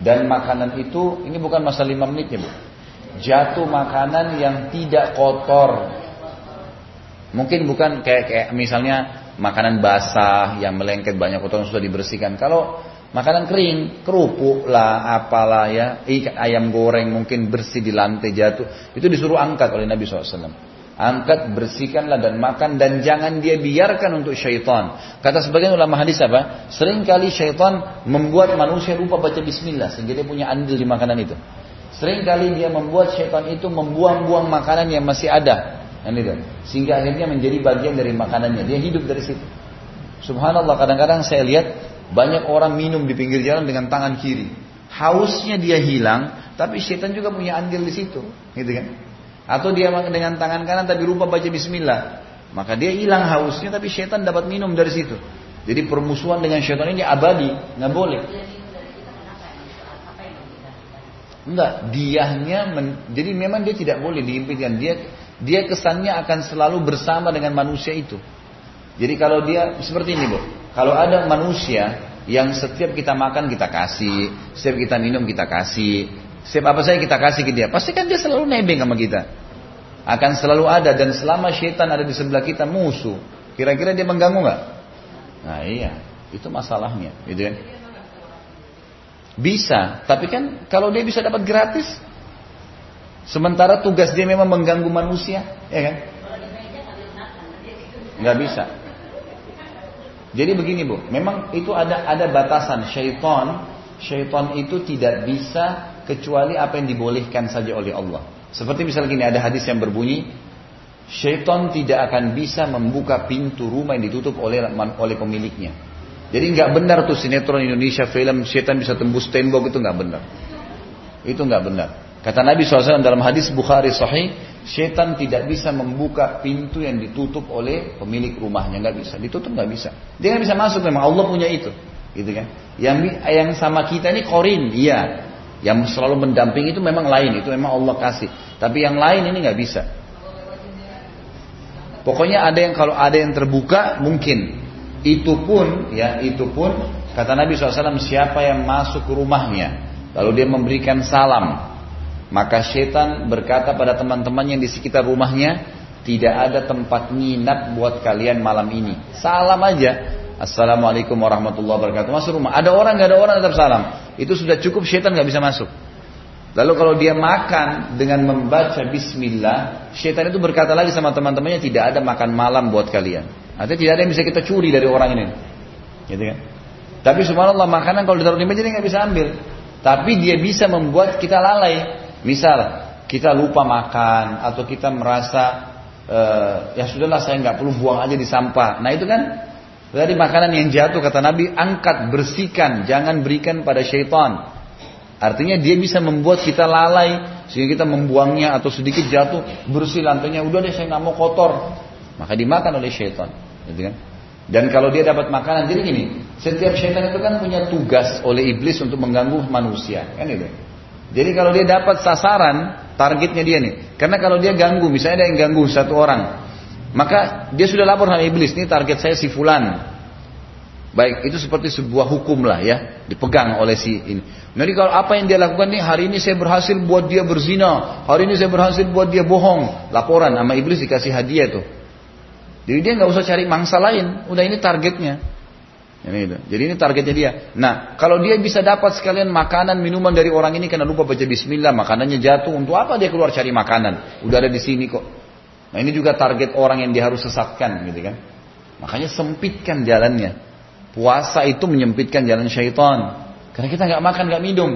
dan makanan itu, ini bukan masa lima menit ya bu. Jatuh makanan yang tidak kotor. Mungkin bukan kayak, kayak misalnya makanan basah yang melengket banyak kotoran sudah dibersihkan. Kalau Makanan kering, kerupuk lah, apalah ya, ayam goreng mungkin bersih di lantai jatuh. Itu disuruh angkat oleh Nabi SAW. Angkat, bersihkanlah dan makan dan jangan dia biarkan untuk syaitan. Kata sebagian ulama hadis apa? Seringkali syaitan membuat manusia lupa baca bismillah sehingga dia punya andil di makanan itu. Seringkali dia membuat syaitan itu membuang-buang makanan yang masih ada. Itu. Sehingga akhirnya menjadi bagian dari makanannya. Dia hidup dari situ. Subhanallah kadang-kadang saya lihat banyak orang minum di pinggir jalan dengan tangan kiri. Hausnya dia hilang, tapi syaitan juga punya andil di situ, gitu kan? Atau dia dengan tangan kanan tapi lupa baca bismillah. Maka dia hilang hausnya tapi syaitan dapat minum dari situ. Jadi permusuhan dengan syaitan ini abadi, nggak boleh. Enggak, diahnya men, jadi memang dia tidak boleh diimpikan. Dia dia kesannya akan selalu bersama dengan manusia itu. Jadi kalau dia seperti ini, Bu. Kalau ada manusia yang setiap kita makan kita kasih, setiap kita minum kita kasih, setiap apa saja kita kasih ke dia, pasti kan dia selalu nebeng sama kita. Akan selalu ada dan selama syaitan ada di sebelah kita musuh, kira-kira dia mengganggu nggak? Nah iya, itu masalahnya, gitu kan? Bisa, tapi kan kalau dia bisa dapat gratis, sementara tugas dia memang mengganggu manusia, ya kan? Nggak bisa. Jadi begini bu, memang itu ada ada batasan syaitan. Syaitan itu tidak bisa kecuali apa yang dibolehkan saja oleh Allah. Seperti misalnya gini ada hadis yang berbunyi, syaitan tidak akan bisa membuka pintu rumah yang ditutup oleh oleh pemiliknya. Jadi nggak benar tuh sinetron Indonesia film syaitan bisa tembus tembok itu nggak benar. Itu nggak benar. Kata Nabi SAW dalam hadis Bukhari Sahih, Setan tidak bisa membuka pintu yang ditutup oleh pemilik rumahnya, nggak bisa. Ditutup nggak bisa. Dia nggak bisa masuk memang Allah punya itu, gitu kan? Yang yang sama kita ini korin, iya. Yang selalu mendamping itu memang lain, itu memang Allah kasih. Tapi yang lain ini nggak bisa. Pokoknya ada yang kalau ada yang terbuka mungkin. Itu pun ya itu pun kata Nabi SAW siapa yang masuk ke rumahnya lalu dia memberikan salam maka setan berkata pada teman-teman yang di sekitar rumahnya, tidak ada tempat nginap buat kalian malam ini. Salam aja. Assalamualaikum warahmatullahi wabarakatuh. Masuk rumah. Ada orang nggak ada orang tetap salam. Itu sudah cukup setan nggak bisa masuk. Lalu kalau dia makan dengan membaca Bismillah, setan itu berkata lagi sama teman-temannya tidak ada makan malam buat kalian. Artinya tidak ada yang bisa kita curi dari orang ini. Gitu kan? Tapi subhanallah makanan kalau ditaruh di meja dia nggak bisa ambil. Tapi dia bisa membuat kita lalai. Misal kita lupa makan atau kita merasa uh, ya sudahlah saya nggak perlu buang aja di sampah. Nah itu kan dari makanan yang jatuh kata Nabi angkat bersihkan jangan berikan pada syaitan. Artinya dia bisa membuat kita lalai sehingga kita membuangnya atau sedikit jatuh bersih lantainya udah deh saya nggak mau kotor maka dimakan oleh syaitan. Gitu kan? Dan kalau dia dapat makanan, jadi gini, setiap syaitan itu kan punya tugas oleh iblis untuk mengganggu manusia, kan itu. Jadi kalau dia dapat sasaran, targetnya dia nih. Karena kalau dia ganggu, misalnya ada yang ganggu satu orang, maka dia sudah lapor sama iblis, ini target saya si fulan. Baik, itu seperti sebuah hukum lah ya, dipegang oleh si ini. Jadi kalau apa yang dia lakukan nih, hari ini saya berhasil buat dia berzina, hari ini saya berhasil buat dia bohong, laporan sama iblis dikasih hadiah tuh. Jadi dia nggak usah cari mangsa lain, udah ini targetnya. Jadi ini targetnya dia. Nah, kalau dia bisa dapat sekalian makanan, minuman dari orang ini karena lupa baca bismillah, makanannya jatuh, untuk apa dia keluar cari makanan? Udah ada di sini kok. Nah, ini juga target orang yang dia harus sesatkan gitu kan. Makanya sempitkan jalannya. Puasa itu menyempitkan jalan syaitan. Karena kita nggak makan, nggak minum.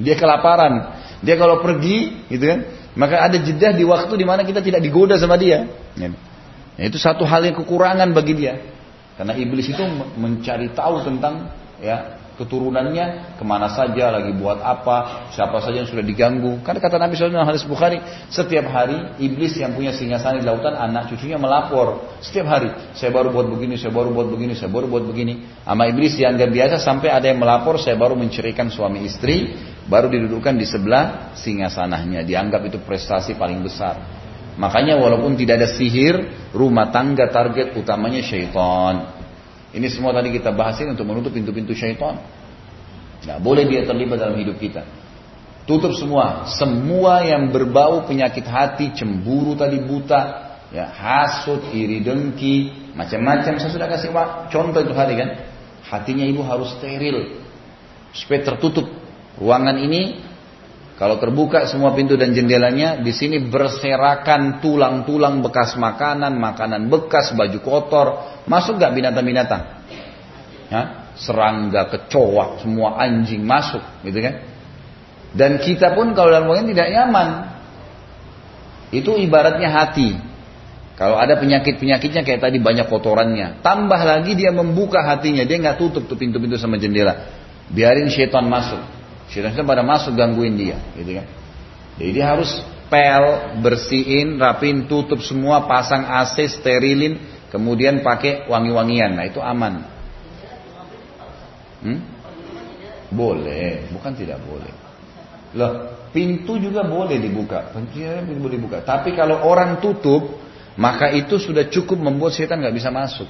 Dia kelaparan. Dia kalau pergi, gitu kan, maka ada jeda di waktu di mana kita tidak digoda sama dia. Nah, itu satu hal yang kekurangan bagi dia. Karena iblis itu mencari tahu tentang ya keturunannya ke mana saja lagi buat apa siapa saja yang sudah diganggu. Karena kata Nabi SAW hadis Bukhari setiap hari iblis yang punya singgasana di lautan anak cucunya melapor. Setiap hari saya baru buat begini saya baru buat begini saya baru buat begini. Ama iblis yang biasa sampai ada yang melapor saya baru menceraikan suami istri baru didudukkan di sebelah singgasananya dianggap itu prestasi paling besar Makanya walaupun tidak ada sihir, rumah tangga target utamanya syaitan. Ini semua tadi kita bahas ini untuk menutup pintu-pintu syaitan. Nah, boleh dia terlibat dalam hidup kita. Tutup semua, semua yang berbau penyakit hati, cemburu tadi buta, ya hasut, iri dengki, macam-macam. Saya sudah kasih contoh itu hari kan. Hatinya ibu harus steril. supaya tertutup ruangan ini kalau terbuka semua pintu dan jendelanya, di sini berserakan tulang-tulang bekas makanan, makanan bekas, baju kotor. Masuk gak binatang-binatang? Serangga, kecoa, semua anjing masuk, gitu kan? Dan kita pun kalau dalam ruangan tidak nyaman. Itu ibaratnya hati. Kalau ada penyakit-penyakitnya kayak tadi banyak kotorannya. Tambah lagi dia membuka hatinya, dia nggak tutup tuh pintu-pintu sama jendela. Biarin syaitan masuk. Syaitan pada masuk gangguin dia, gitu kan. Jadi dia harus pel, bersihin, rapin, tutup semua, pasang AC, sterilin, kemudian pakai wangi-wangian. Nah itu aman. Hmm? Boleh, bukan tidak boleh. Loh, pintu juga boleh dibuka. Pintu boleh dibuka. Tapi kalau orang tutup, maka itu sudah cukup membuat setan nggak bisa masuk.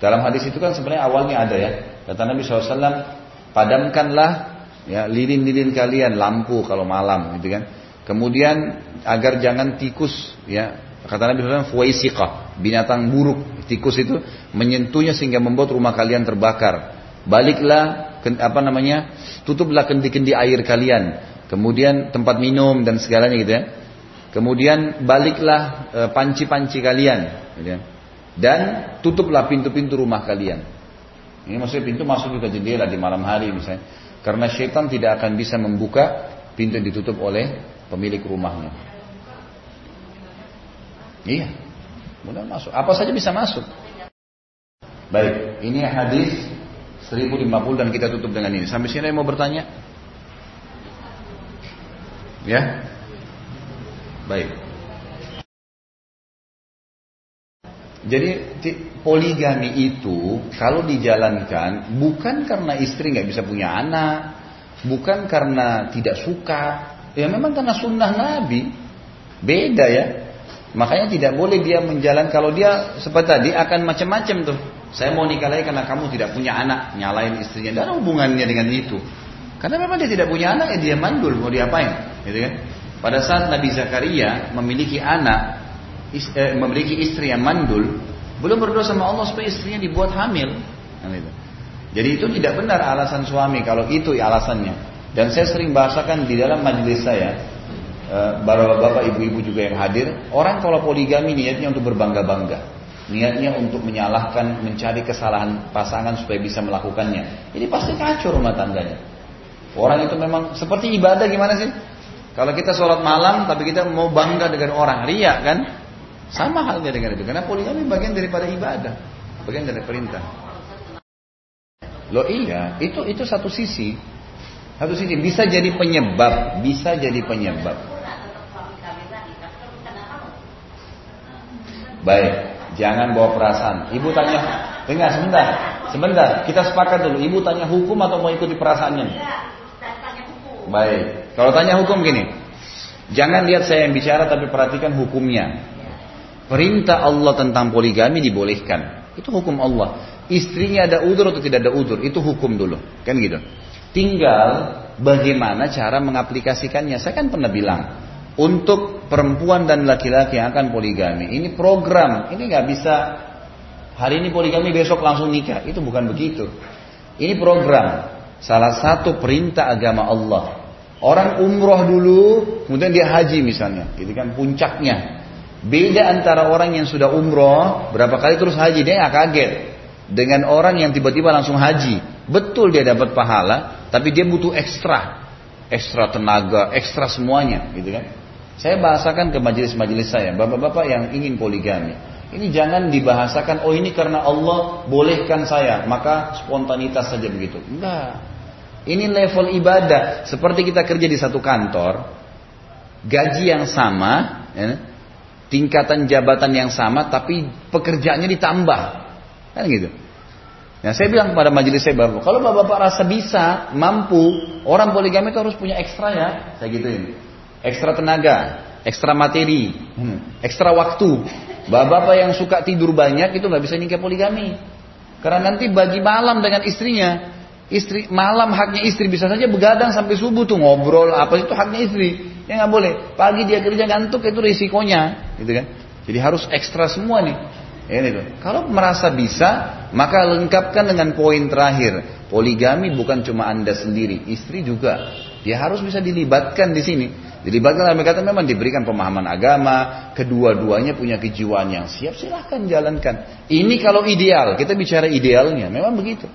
Dalam hadis itu kan sebenarnya awalnya ada ya. Kata Nabi SAW, padamkanlah ya lilin-lilin kalian lampu kalau malam gitu kan. Kemudian agar jangan tikus ya. Kata Nabi SAW binatang buruk. Tikus itu menyentuhnya sehingga membuat rumah kalian terbakar. Baliklah apa namanya tutuplah kendi-kendi air kalian. Kemudian tempat minum dan segalanya gitu ya. Kemudian baliklah e, panci-panci kalian gitu ya. dan tutuplah pintu-pintu rumah kalian. Ini maksudnya pintu masuk juga jendela di malam hari misalnya karena syaitan tidak akan bisa membuka pintu yang ditutup oleh pemilik rumahnya. Iya, mudah masuk. Apa saja bisa masuk. Baik, ini hadis 1050 dan kita tutup dengan ini. Sampai sini mau bertanya? Ya? Baik. Jadi poligami itu kalau dijalankan bukan karena istri nggak bisa punya anak, bukan karena tidak suka, ya memang karena sunnah Nabi. Beda ya. Makanya tidak boleh dia menjalan kalau dia seperti tadi akan macam-macam tuh. Saya mau nikah lagi karena kamu tidak punya anak, nyalain istrinya. Ada hubungannya dengan itu. Karena memang dia tidak punya anak, ya dia mandul, mau diapain? Gitu kan? Pada saat Nabi Zakaria memiliki anak, eh, memiliki istri yang mandul, belum berdoa sama Allah supaya istrinya dibuat hamil. Kan Jadi itu tidak benar alasan suami kalau itu alasannya. Dan saya sering bahasakan di dalam majelis saya, eh, bapak-bapak, ibu-ibu juga yang hadir, orang kalau poligami niatnya untuk berbangga-bangga. Niatnya untuk menyalahkan, mencari kesalahan pasangan supaya bisa melakukannya. Ini pasti kacau rumah tangganya. Orang itu memang seperti ibadah gimana sih? Kalau kita sholat malam tapi kita mau bangga dengan orang, riak kan? Sama halnya dengan itu. Karena poligami bagian daripada ibadah. Bagian dari perintah. Loh iya, itu itu satu sisi. Satu sisi bisa jadi penyebab, bisa jadi penyebab. Baik, jangan bawa perasaan. Ibu tanya, dengar sebentar, sebentar, kita sepakat dulu. Ibu tanya hukum atau mau ikuti perasaannya? Baik, kalau tanya hukum gini, jangan lihat saya yang bicara tapi perhatikan hukumnya. Perintah Allah tentang poligami dibolehkan. Itu hukum Allah. Istrinya ada udur atau tidak ada udur, itu hukum dulu. Kan gitu. Tinggal bagaimana cara mengaplikasikannya. Saya kan pernah bilang, untuk perempuan dan laki-laki yang akan poligami, ini program, ini nggak bisa hari ini poligami besok langsung nikah. Itu bukan begitu. Ini program. Salah satu perintah agama Allah. Orang umroh dulu, kemudian dia haji misalnya. Gitu kan puncaknya. Beda antara orang yang sudah umroh, berapa kali terus haji, dia nggak kaget. Dengan orang yang tiba-tiba langsung haji. Betul dia dapat pahala, tapi dia butuh ekstra. Ekstra tenaga, ekstra semuanya. gitu kan. Saya bahasakan ke majelis-majelis saya, bapak-bapak yang ingin poligami. Ini jangan dibahasakan, oh ini karena Allah bolehkan saya, maka spontanitas saja begitu. Enggak. Ini level ibadah. Seperti kita kerja di satu kantor, gaji yang sama, ya, tingkatan jabatan yang sama tapi pekerjaannya ditambah. Kan gitu. Nah, saya bilang kepada majelis saya bapak, kalau bapak-bapak rasa bisa, mampu, orang poligami itu harus punya ekstra ya, saya gituin. Ekstra tenaga, ekstra materi, hmm, ekstra waktu. Bapak-bapak yang suka tidur banyak itu nggak bisa nikah poligami. Karena nanti bagi malam dengan istrinya, istri malam haknya istri bisa saja begadang sampai subuh tuh ngobrol apa itu haknya istri. Ya nggak boleh. Pagi dia kerja ngantuk itu risikonya, gitu kan. Jadi harus ekstra semua nih. Ini tuh. Kalau merasa bisa, maka lengkapkan dengan poin terakhir. Poligami bukan cuma anda sendiri, istri juga. Dia harus bisa dilibatkan di sini. Dilibatkan dalam kata memang diberikan pemahaman agama, kedua-duanya punya kejiwaan yang siap, silahkan jalankan. Ini kalau ideal, kita bicara idealnya, memang begitu.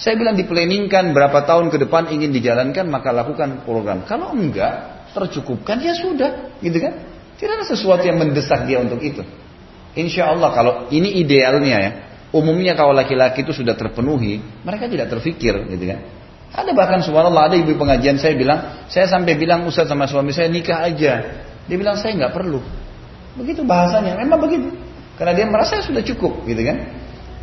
Saya bilang diplaningkan berapa tahun ke depan ingin dijalankan, maka lakukan program. Kalau enggak, tercukupkan ya sudah, gitu kan? Tidak ada sesuatu yang mendesak dia untuk itu. Insya Allah kalau ini idealnya ya, umumnya kalau laki-laki itu sudah terpenuhi, mereka tidak terfikir, gitu kan? Ada bahkan subhanallah ada ibu pengajian saya bilang, saya sampai bilang Ustaz sama suami saya nikah aja. Dia bilang saya nggak perlu. Begitu bahasanya, memang begitu. Karena dia merasa sudah cukup, gitu kan?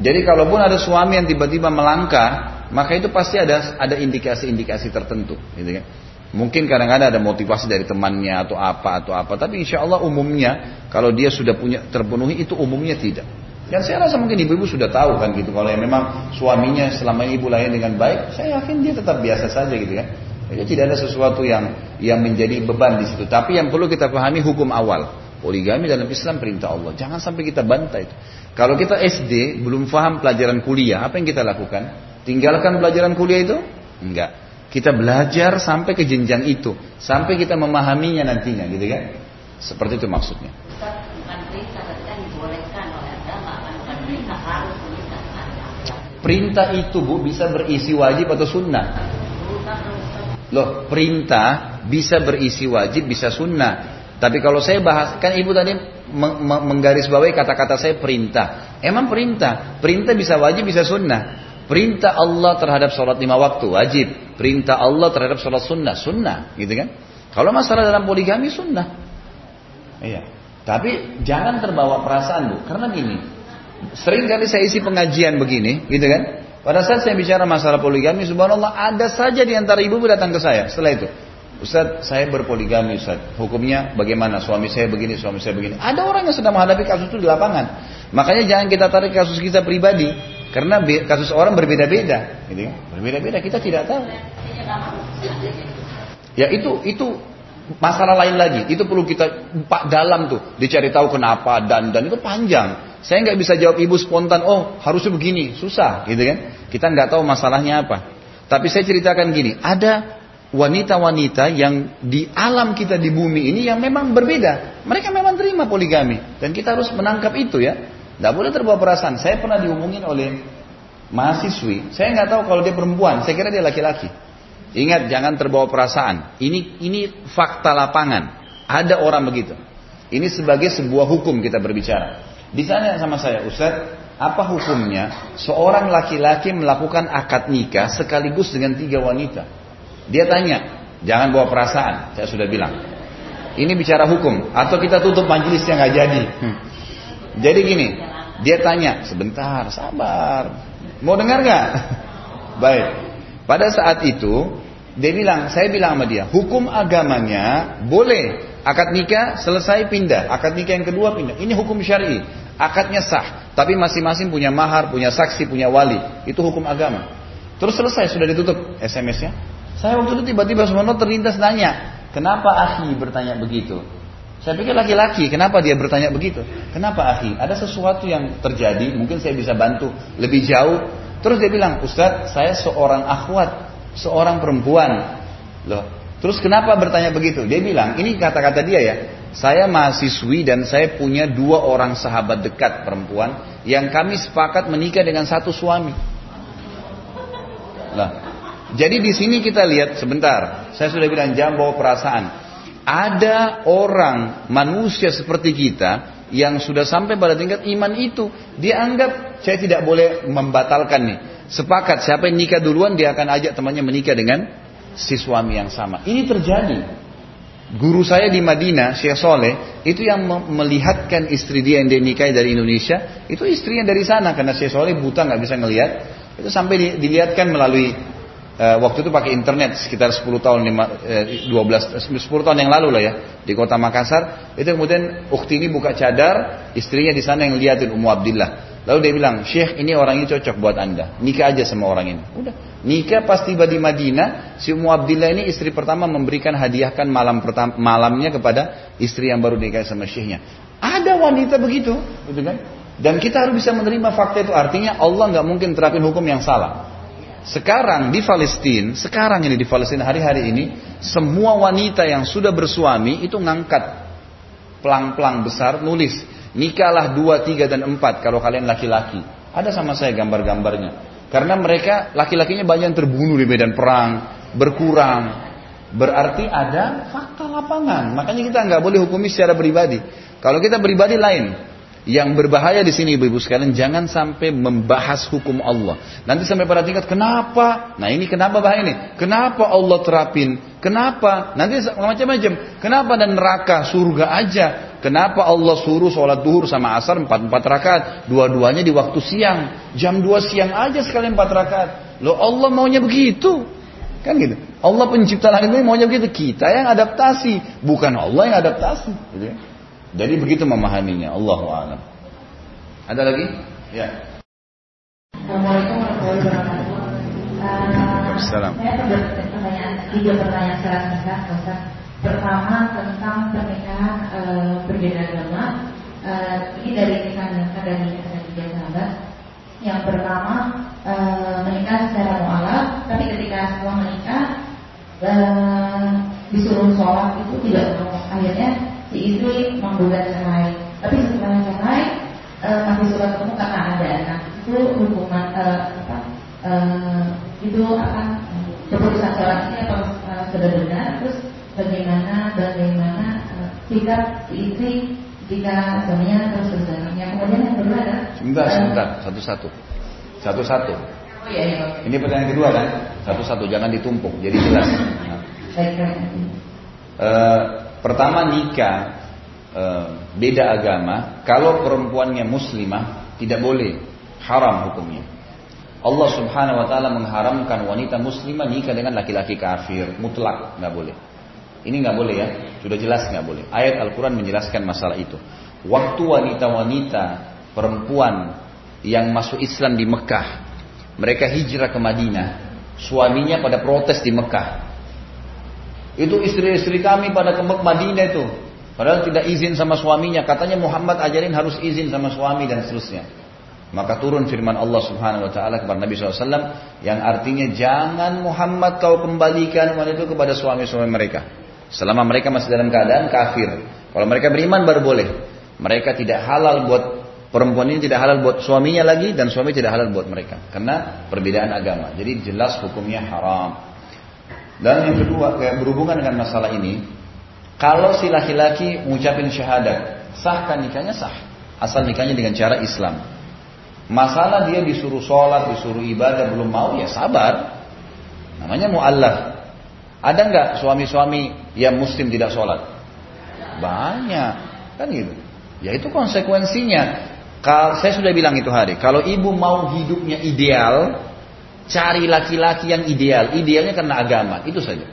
Jadi kalaupun ada suami yang tiba-tiba melangkah, maka itu pasti ada ada indikasi-indikasi tertentu, gitu kan? Mungkin kadang-kadang ada motivasi dari temannya atau apa atau apa. Tapi insya Allah umumnya kalau dia sudah punya terpenuhi itu umumnya tidak. Dan saya rasa mungkin ibu-ibu sudah tahu kan gitu. Kalau yang memang suaminya selama ini ibu layan dengan baik, saya yakin dia tetap biasa saja gitu kan. Jadi tidak ada sesuatu yang yang menjadi beban di situ. Tapi yang perlu kita pahami hukum awal. Poligami dalam Islam perintah Allah. Jangan sampai kita bantah itu. Kalau kita SD belum paham pelajaran kuliah, apa yang kita lakukan? Tinggalkan pelajaran kuliah itu? Enggak. Kita belajar sampai ke jenjang itu, sampai kita memahaminya nantinya, gitu kan? Seperti itu maksudnya. Perintah itu bu bisa berisi wajib atau sunnah. Loh, perintah bisa berisi wajib, bisa sunnah. Tapi kalau saya bahas, kan ibu tadi menggarisbawahi kata-kata saya perintah. Emang perintah, perintah bisa wajib, bisa sunnah. Perintah Allah terhadap sholat lima waktu wajib. Perintah Allah terhadap sholat sunnah sunnah, gitu kan? Kalau masalah dalam poligami sunnah, iya. Tapi jangan terbawa perasaan bu, karena gini. Sering kali saya isi pengajian begini, gitu kan? Pada saat saya bicara masalah poligami, subhanallah ada saja di antara ibu datang ke saya. Setelah itu, Ustaz, saya berpoligami Ustaz. Hukumnya bagaimana? Suami saya begini, suami saya begini. Ada orang yang sedang menghadapi kasus itu di lapangan. Makanya jangan kita tarik kasus kita pribadi. Karena kasus orang berbeda-beda, gitu kan? Berbeda-beda kita tidak tahu. Ya itu itu masalah lain lagi. Itu perlu kita pak dalam tuh, dicari tahu kenapa dan dan itu panjang. Saya nggak bisa jawab ibu spontan, oh harusnya begini, susah, gitu kan? Kita nggak tahu masalahnya apa. Tapi saya ceritakan gini, ada wanita-wanita yang di alam kita di bumi ini yang memang berbeda. Mereka memang terima poligami dan kita harus menangkap itu ya. Tidak boleh terbawa perasaan. Saya pernah diomongin oleh mahasiswi. Saya nggak tahu kalau dia perempuan. Saya kira dia laki-laki. Ingat jangan terbawa perasaan. Ini ini fakta lapangan. Ada orang begitu. Ini sebagai sebuah hukum kita berbicara. Di sana sama saya, Ustaz, apa hukumnya seorang laki-laki melakukan akad nikah sekaligus dengan tiga wanita? Dia tanya, jangan bawa perasaan. Saya sudah bilang. Ini bicara hukum atau kita tutup majelis yang nggak jadi. Hmm. Jadi gini, dia tanya, sebentar, sabar. Mau dengar nggak? Baik. Pada saat itu, dia bilang, saya bilang sama dia, hukum agamanya boleh akad nikah selesai pindah, akad nikah yang kedua pindah. Ini hukum syar'i, akadnya sah, tapi masing-masing punya mahar, punya saksi, punya wali. Itu hukum agama. Terus selesai sudah ditutup SMS-nya. Saya waktu itu tiba-tiba semuanya terlintas nanya, kenapa akhi bertanya begitu? Saya pikir laki-laki, kenapa dia bertanya begitu? Kenapa akhi? Ada sesuatu yang terjadi, mungkin saya bisa bantu lebih jauh. Terus dia bilang, Ustadz, saya seorang akhwat, seorang perempuan. Loh, terus kenapa bertanya begitu? Dia bilang, ini kata-kata dia ya, saya mahasiswi dan saya punya dua orang sahabat dekat perempuan yang kami sepakat menikah dengan satu suami. Lah, jadi di sini kita lihat sebentar. Saya sudah bilang jangan bawa perasaan ada orang manusia seperti kita yang sudah sampai pada tingkat iman itu dia anggap saya tidak boleh membatalkan nih. Sepakat siapa yang nikah duluan dia akan ajak temannya menikah dengan si suami yang sama. Ini terjadi. Guru saya di Madinah Syekh Soleh itu yang melihatkan istri dia yang dia nikahi dari Indonesia itu istrinya dari sana karena Syekh Soleh buta nggak bisa ngelihat. Itu sampai dilihatkan melalui Uh, waktu itu pakai internet sekitar 10 tahun 5, eh, 12 10 tahun yang lalu lah ya di kota Makassar. Itu kemudian ukti ini buka cadar istrinya di sana yang liatin Ummu Abdillah. Lalu dia bilang Syekh ini orang ini cocok buat anda. Nikah aja sama orang ini. Udah. Nikah pas tiba di Madinah si Ummu Abdillah ini istri pertama memberikan hadiahkan malam pertama malamnya kepada istri yang baru nikah sama Syekhnya. Ada wanita begitu gitu kan? Dan kita harus bisa menerima fakta itu. Artinya Allah nggak mungkin terapin hukum yang salah. Sekarang di Palestina, sekarang ini di Palestina hari-hari ini, semua wanita yang sudah bersuami itu ngangkat pelang-pelang besar nulis nikahlah dua, tiga dan empat kalau kalian laki-laki. Ada sama saya gambar-gambarnya. Karena mereka laki-lakinya banyak yang terbunuh di medan perang, berkurang. Berarti ada fakta lapangan. Makanya kita nggak boleh hukumi secara pribadi. Kalau kita pribadi lain. Yang berbahaya di sini ibu-ibu sekalian jangan sampai membahas hukum Allah. Nanti sampai pada tingkat kenapa? Nah ini kenapa bahaya ini? Kenapa Allah terapin? Kenapa? Nanti macam-macam. Kenapa dan neraka surga aja? Kenapa Allah suruh sholat duhur sama asar empat empat rakaat? Dua-duanya di waktu siang. Jam dua siang aja sekalian empat rakaat. Lo Allah maunya begitu. Kan gitu. Allah pencipta langit ini maunya begitu. Kita yang adaptasi, bukan Allah yang adaptasi. Gitu ya. Jadi begitu memahaminya. Allahu a'lam. Ada lagi? Ya. Assalamualaikum warahmatullahi wabarakatuh. Uh, Waalaikumsalam. Saya ada pertanyaan, tiga pertanyaan secara singkat, Ustaz. Pertama tentang pernikahan uh, berbeda agama. Uh, ini dari nikah dari ada tiga sahabat. Yang pertama uh, menikah secara mualaf, tapi ketika setelah menikah uh, disuruh sholat itu tidak mau. Akhirnya si istri menggugat cerai. Tapi setelah cerai uh, masih surat ketemu karena ada anak. Itu hukuman uh, apa? Uh, itu apa? Keputusan sholat ini apa uh, sudah benar? Terus bagaimana bagaimana uh, sikap si istri jika suaminya terus berjalan? Yang kemudian yang kedua adalah Sebentar, uh, sebentar. Satu-satu. Satu-satu. Oh iya, iya. Ini pertanyaan kedua kan? Satu-satu, jangan ditumpuk. Jadi jelas. Nah. Baik, baik. Eh, pertama nikah eh, beda agama. Kalau perempuannya muslimah tidak boleh, haram hukumnya. Allah Subhanahu Wa Taala mengharamkan wanita muslimah nikah dengan laki-laki kafir, mutlak nggak boleh. Ini nggak boleh ya, sudah jelas nggak boleh. Ayat Al-Quran menjelaskan masalah itu. Waktu wanita-wanita perempuan yang masuk Islam di Mekah, mereka hijrah ke Madinah, suaminya pada protes di Mekah. Itu istri-istri kami pada ke Madinah itu. Padahal tidak izin sama suaminya. Katanya Muhammad ajarin harus izin sama suami dan seterusnya. Maka turun firman Allah subhanahu wa ta'ala kepada Nabi SAW. Yang artinya jangan Muhammad kau kembalikan wanita itu kepada suami-suami mereka. Selama mereka masih dalam keadaan kafir. Kalau mereka beriman baru boleh. Mereka tidak halal buat perempuan ini tidak halal buat suaminya lagi dan suami tidak halal buat mereka karena perbedaan agama. Jadi jelas hukumnya haram. Dan yang kedua kayak berhubungan dengan masalah ini, kalau si laki-laki mengucapin syahadat, sahkan nikahnya sah. Asal nikahnya dengan cara Islam. Masalah dia disuruh sholat, disuruh ibadah belum mau ya sabar. Namanya mu'allaf. Ada nggak suami-suami yang muslim tidak sholat? Banyak, kan gitu. Ya itu konsekuensinya. Saya sudah bilang itu hari, kalau ibu mau hidupnya ideal, cari laki-laki yang ideal. Idealnya karena agama, itu saja.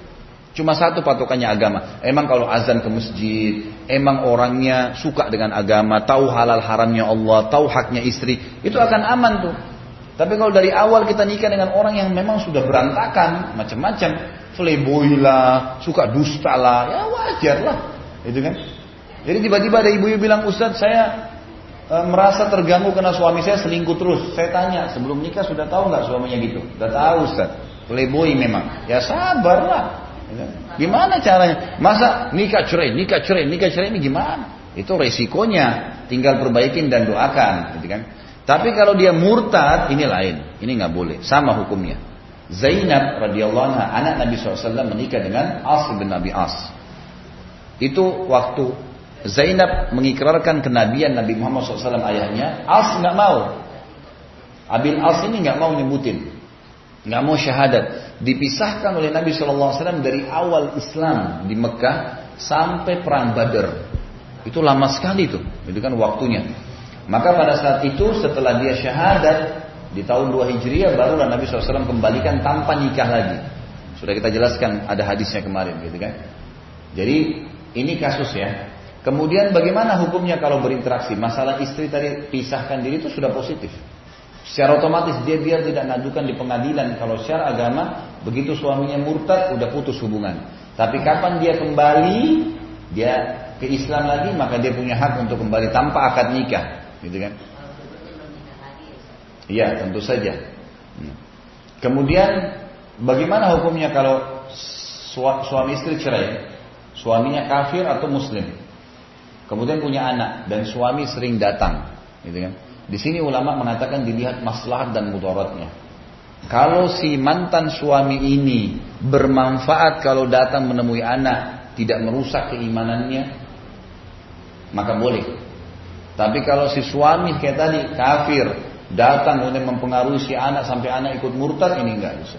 Cuma satu patokannya agama. Emang kalau azan ke masjid, emang orangnya suka dengan agama, tahu halal haramnya Allah, tahu haknya istri, itu akan aman tuh. Tapi kalau dari awal kita nikah dengan orang yang memang sudah berantakan, macam-macam, playboy lah, suka dusta lah, ya wajar lah, itu kan. Jadi tiba-tiba ada ibu-ibu bilang, Ustadz saya e, merasa terganggu karena suami saya selingkuh terus. Saya tanya, sebelum nikah sudah tahu nggak suaminya gitu? Sudah tahu Ustadz, playboy memang. Ya sabarlah. Gimana caranya? Masa nikah cerai, nikah cerai, nikah cerai ini gimana? Itu resikonya. Tinggal perbaikin dan doakan, gitu kan? Tapi kalau dia murtad, ini lain. Ini nggak boleh. Sama hukumnya. Zainab radhiyallahu anha, anak Nabi SAW menikah dengan As bin Nabi As. Itu waktu Zainab mengikrarkan kenabian Nabi Muhammad SAW ayahnya, As nggak mau. Abil As ini nggak mau nyebutin, nggak mau syahadat. Dipisahkan oleh Nabi SAW dari awal Islam di Mekah sampai perang Badar. Itu lama sekali tuh, itu kan waktunya. Maka pada saat itu setelah dia syahadat di tahun 2 Hijriah barulah Nabi SAW kembalikan tanpa nikah lagi. Sudah kita jelaskan ada hadisnya kemarin gitu kan. Jadi ini kasus ya. Kemudian bagaimana hukumnya kalau berinteraksi? Masalah istri tadi pisahkan diri itu sudah positif. Secara otomatis dia biar tidak ngadukan di pengadilan. Kalau secara agama begitu suaminya murtad udah putus hubungan. Tapi kapan dia kembali dia ke Islam lagi maka dia punya hak untuk kembali tanpa akad nikah, gitu kan? Iya, tentu saja. Hmm. Kemudian bagaimana hukumnya kalau suami istri cerai? Suaminya kafir atau muslim? Kemudian punya anak dan suami sering datang, gitu kan? Di sini ulama mengatakan dilihat maslahat dan mudaratnya. Kalau si mantan suami ini bermanfaat kalau datang menemui anak, tidak merusak keimanannya, maka boleh. Tapi kalau si suami kayak tadi kafir, datang kemudian mempengaruhi si anak sampai anak ikut murtad ini enggak bisa.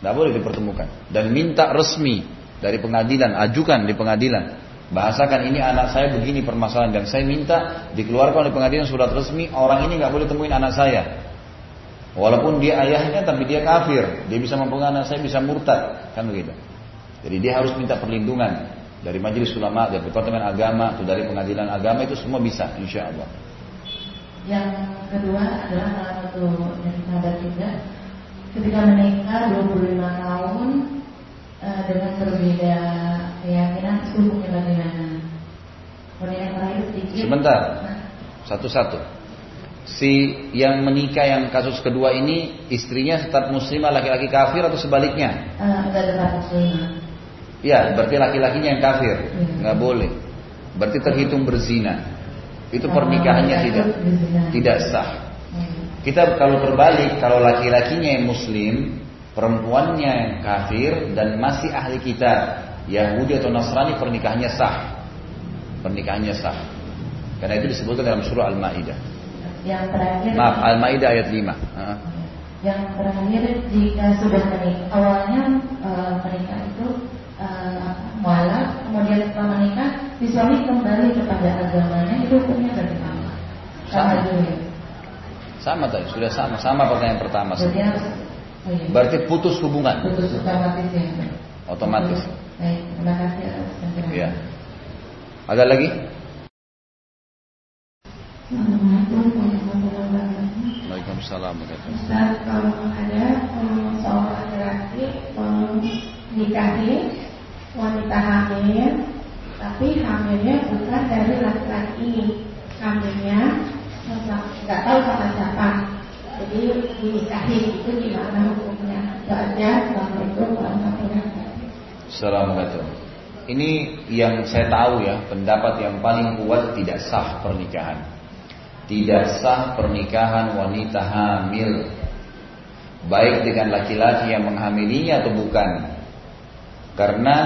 Tidak boleh dipertemukan dan minta resmi dari pengadilan, ajukan di pengadilan. Bahasakan ini anak saya begini permasalahan dan saya minta dikeluarkan oleh pengadilan surat resmi orang ini nggak boleh temuin anak saya. Walaupun dia ayahnya tapi dia kafir, dia bisa mempengaruhi anak saya bisa murtad kan begitu. Jadi dia harus minta perlindungan dari majelis ulama, dari departemen agama, atau dari pengadilan agama itu semua bisa, insya Allah. Yang kedua adalah salah satu dari sahabat juga ketika menikah 25 tahun uh, dengan berbeda keyakinan hukumnya bagaimana? Kemudian terakhir sedikit. Sebentar, satu-satu. Si yang menikah yang kasus kedua ini istrinya tetap muslimah laki-laki kafir atau sebaliknya? Uh, tetap muslimah. Ya, berarti laki-lakinya yang kafir, ya. nggak boleh. Berarti terhitung berzina itu pernikahannya tidak tidak sah. Kita kalau terbalik, kalau laki-lakinya yang muslim, perempuannya yang kafir dan masih ahli kita Yahudi atau Nasrani pernikahannya sah. Pernikahannya sah. Karena itu disebutkan dalam surah Al-Maidah. Yang terakhir Maaf, Al-Maidah ayat 5. Yang terakhir jika sudah menikah awalnya uh, menikah itu uh, mualaf, kemudian setelah menikah si suami kembali kepada agamanya itu hukumnya bagaimana? Sama. Sama, sama tadi, sudah sama, sama pertanyaan pertama. Berarti, oh iya. Berarti putus hubungan. Putus otomatis ya. Otomatis. Baik, terima kasih Ya. Ada lagi? Waalaikumsalam Ustaz, kalau ada seorang laki-laki nikahi wanita hamil, tapi hamilnya bukan dari laki-laki ini, hamilnya nggak tahu sama siapa. Jadi dinikahi itu gimana hukumnya? Itu aja. Assalamualaikum warahmatullahi wabarakatuh. Assalamualaikum. Ini yang saya tahu ya, pendapat yang paling kuat tidak sah pernikahan. Tidak sah pernikahan wanita hamil. Baik dengan laki-laki yang menghamilinya atau bukan. Karena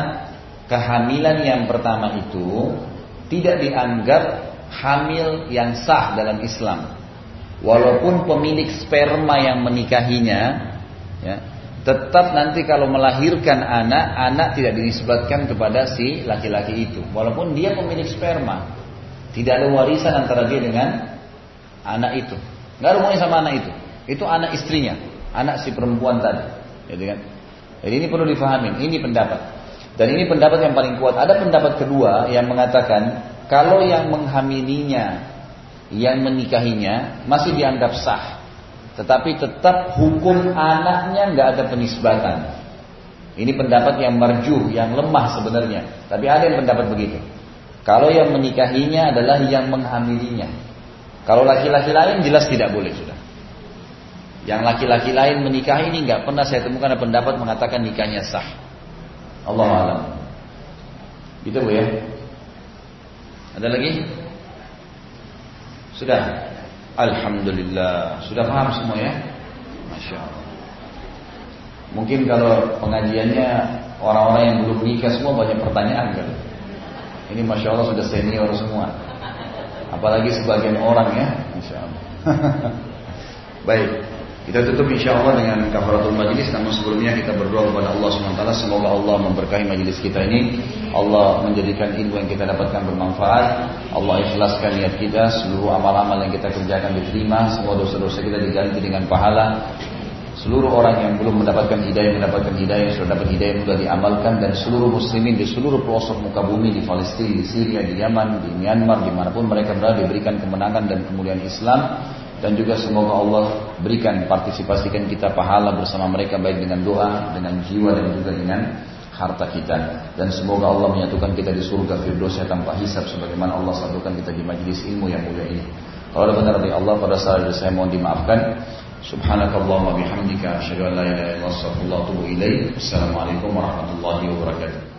kehamilan yang pertama itu tidak dianggap hamil yang sah dalam Islam. Walaupun pemilik sperma yang menikahinya, ya, tetap nanti kalau melahirkan anak, anak tidak dinisbatkan kepada si laki-laki itu. Walaupun dia pemilik sperma, tidak ada warisan antara dia dengan anak itu. Nggak ada hubungannya sama anak itu. Itu anak istrinya, anak si perempuan tadi. Jadi kan, jadi ini perlu difahami. Ini pendapat. Dan ini pendapat yang paling kuat. Ada pendapat kedua yang mengatakan kalau yang menghamilinya, yang menikahinya masih dianggap sah, tetapi tetap hukum anaknya nggak ada penisbatan. Ini pendapat yang marjuh, yang lemah sebenarnya. Tapi ada yang pendapat begitu. Kalau yang menikahinya adalah yang menghamilinya. Kalau laki-laki lain jelas tidak boleh sudah. Yang laki-laki lain menikah ini nggak pernah saya temukan ada pendapat mengatakan nikahnya sah. Allah alam. Gitu bu ya. Ada lagi? Sudah. Alhamdulillah. Sudah paham semua ya? Masya Allah. Mungkin kalau pengajiannya orang-orang yang belum nikah semua banyak pertanyaan kan. Ini Masya Allah sudah senior semua. Apalagi sebagian orang ya. Masya Allah. Baik. Kita tutup insya Allah dengan kafaratul majlis Namun sebelumnya kita berdoa kepada Allah SWT Semoga Allah memberkahi majlis kita ini. Allah menjadikan ilmu yang kita dapatkan bermanfaat. Allah ikhlaskan niat kita Seluruh amal-amal yang kita kerjakan diterima Semua dosa-dosa kita diganti dengan pahala. Seluruh orang yang belum mendapatkan hidayah Mendapatkan hidayah, sudah dapat hidayah Mudah diamalkan dan seluruh muslimin Di seluruh pelosok muka bumi Di Palestina, di Syria, di Yaman, di Myanmar Di mana pun mereka berada diberikan kemenangan dan kemuliaan Islam dan juga semoga Allah berikan partisipasikan kita pahala bersama mereka baik dengan doa, dengan jiwa dan juga dengan harta kita dan semoga Allah menyatukan kita di surga firdausnya tanpa hisab sebagaimana Allah satukan kita di majlis ilmu yang mulia ini. Kalau ada benar dari Allah pada saat saya mohon dimaafkan. Subhanakallahumma bihamdika asyhadu an la ilaha illa anta astaghfiruka wa atubu ilaik. Assalamualaikum warahmatullahi wabarakatuh.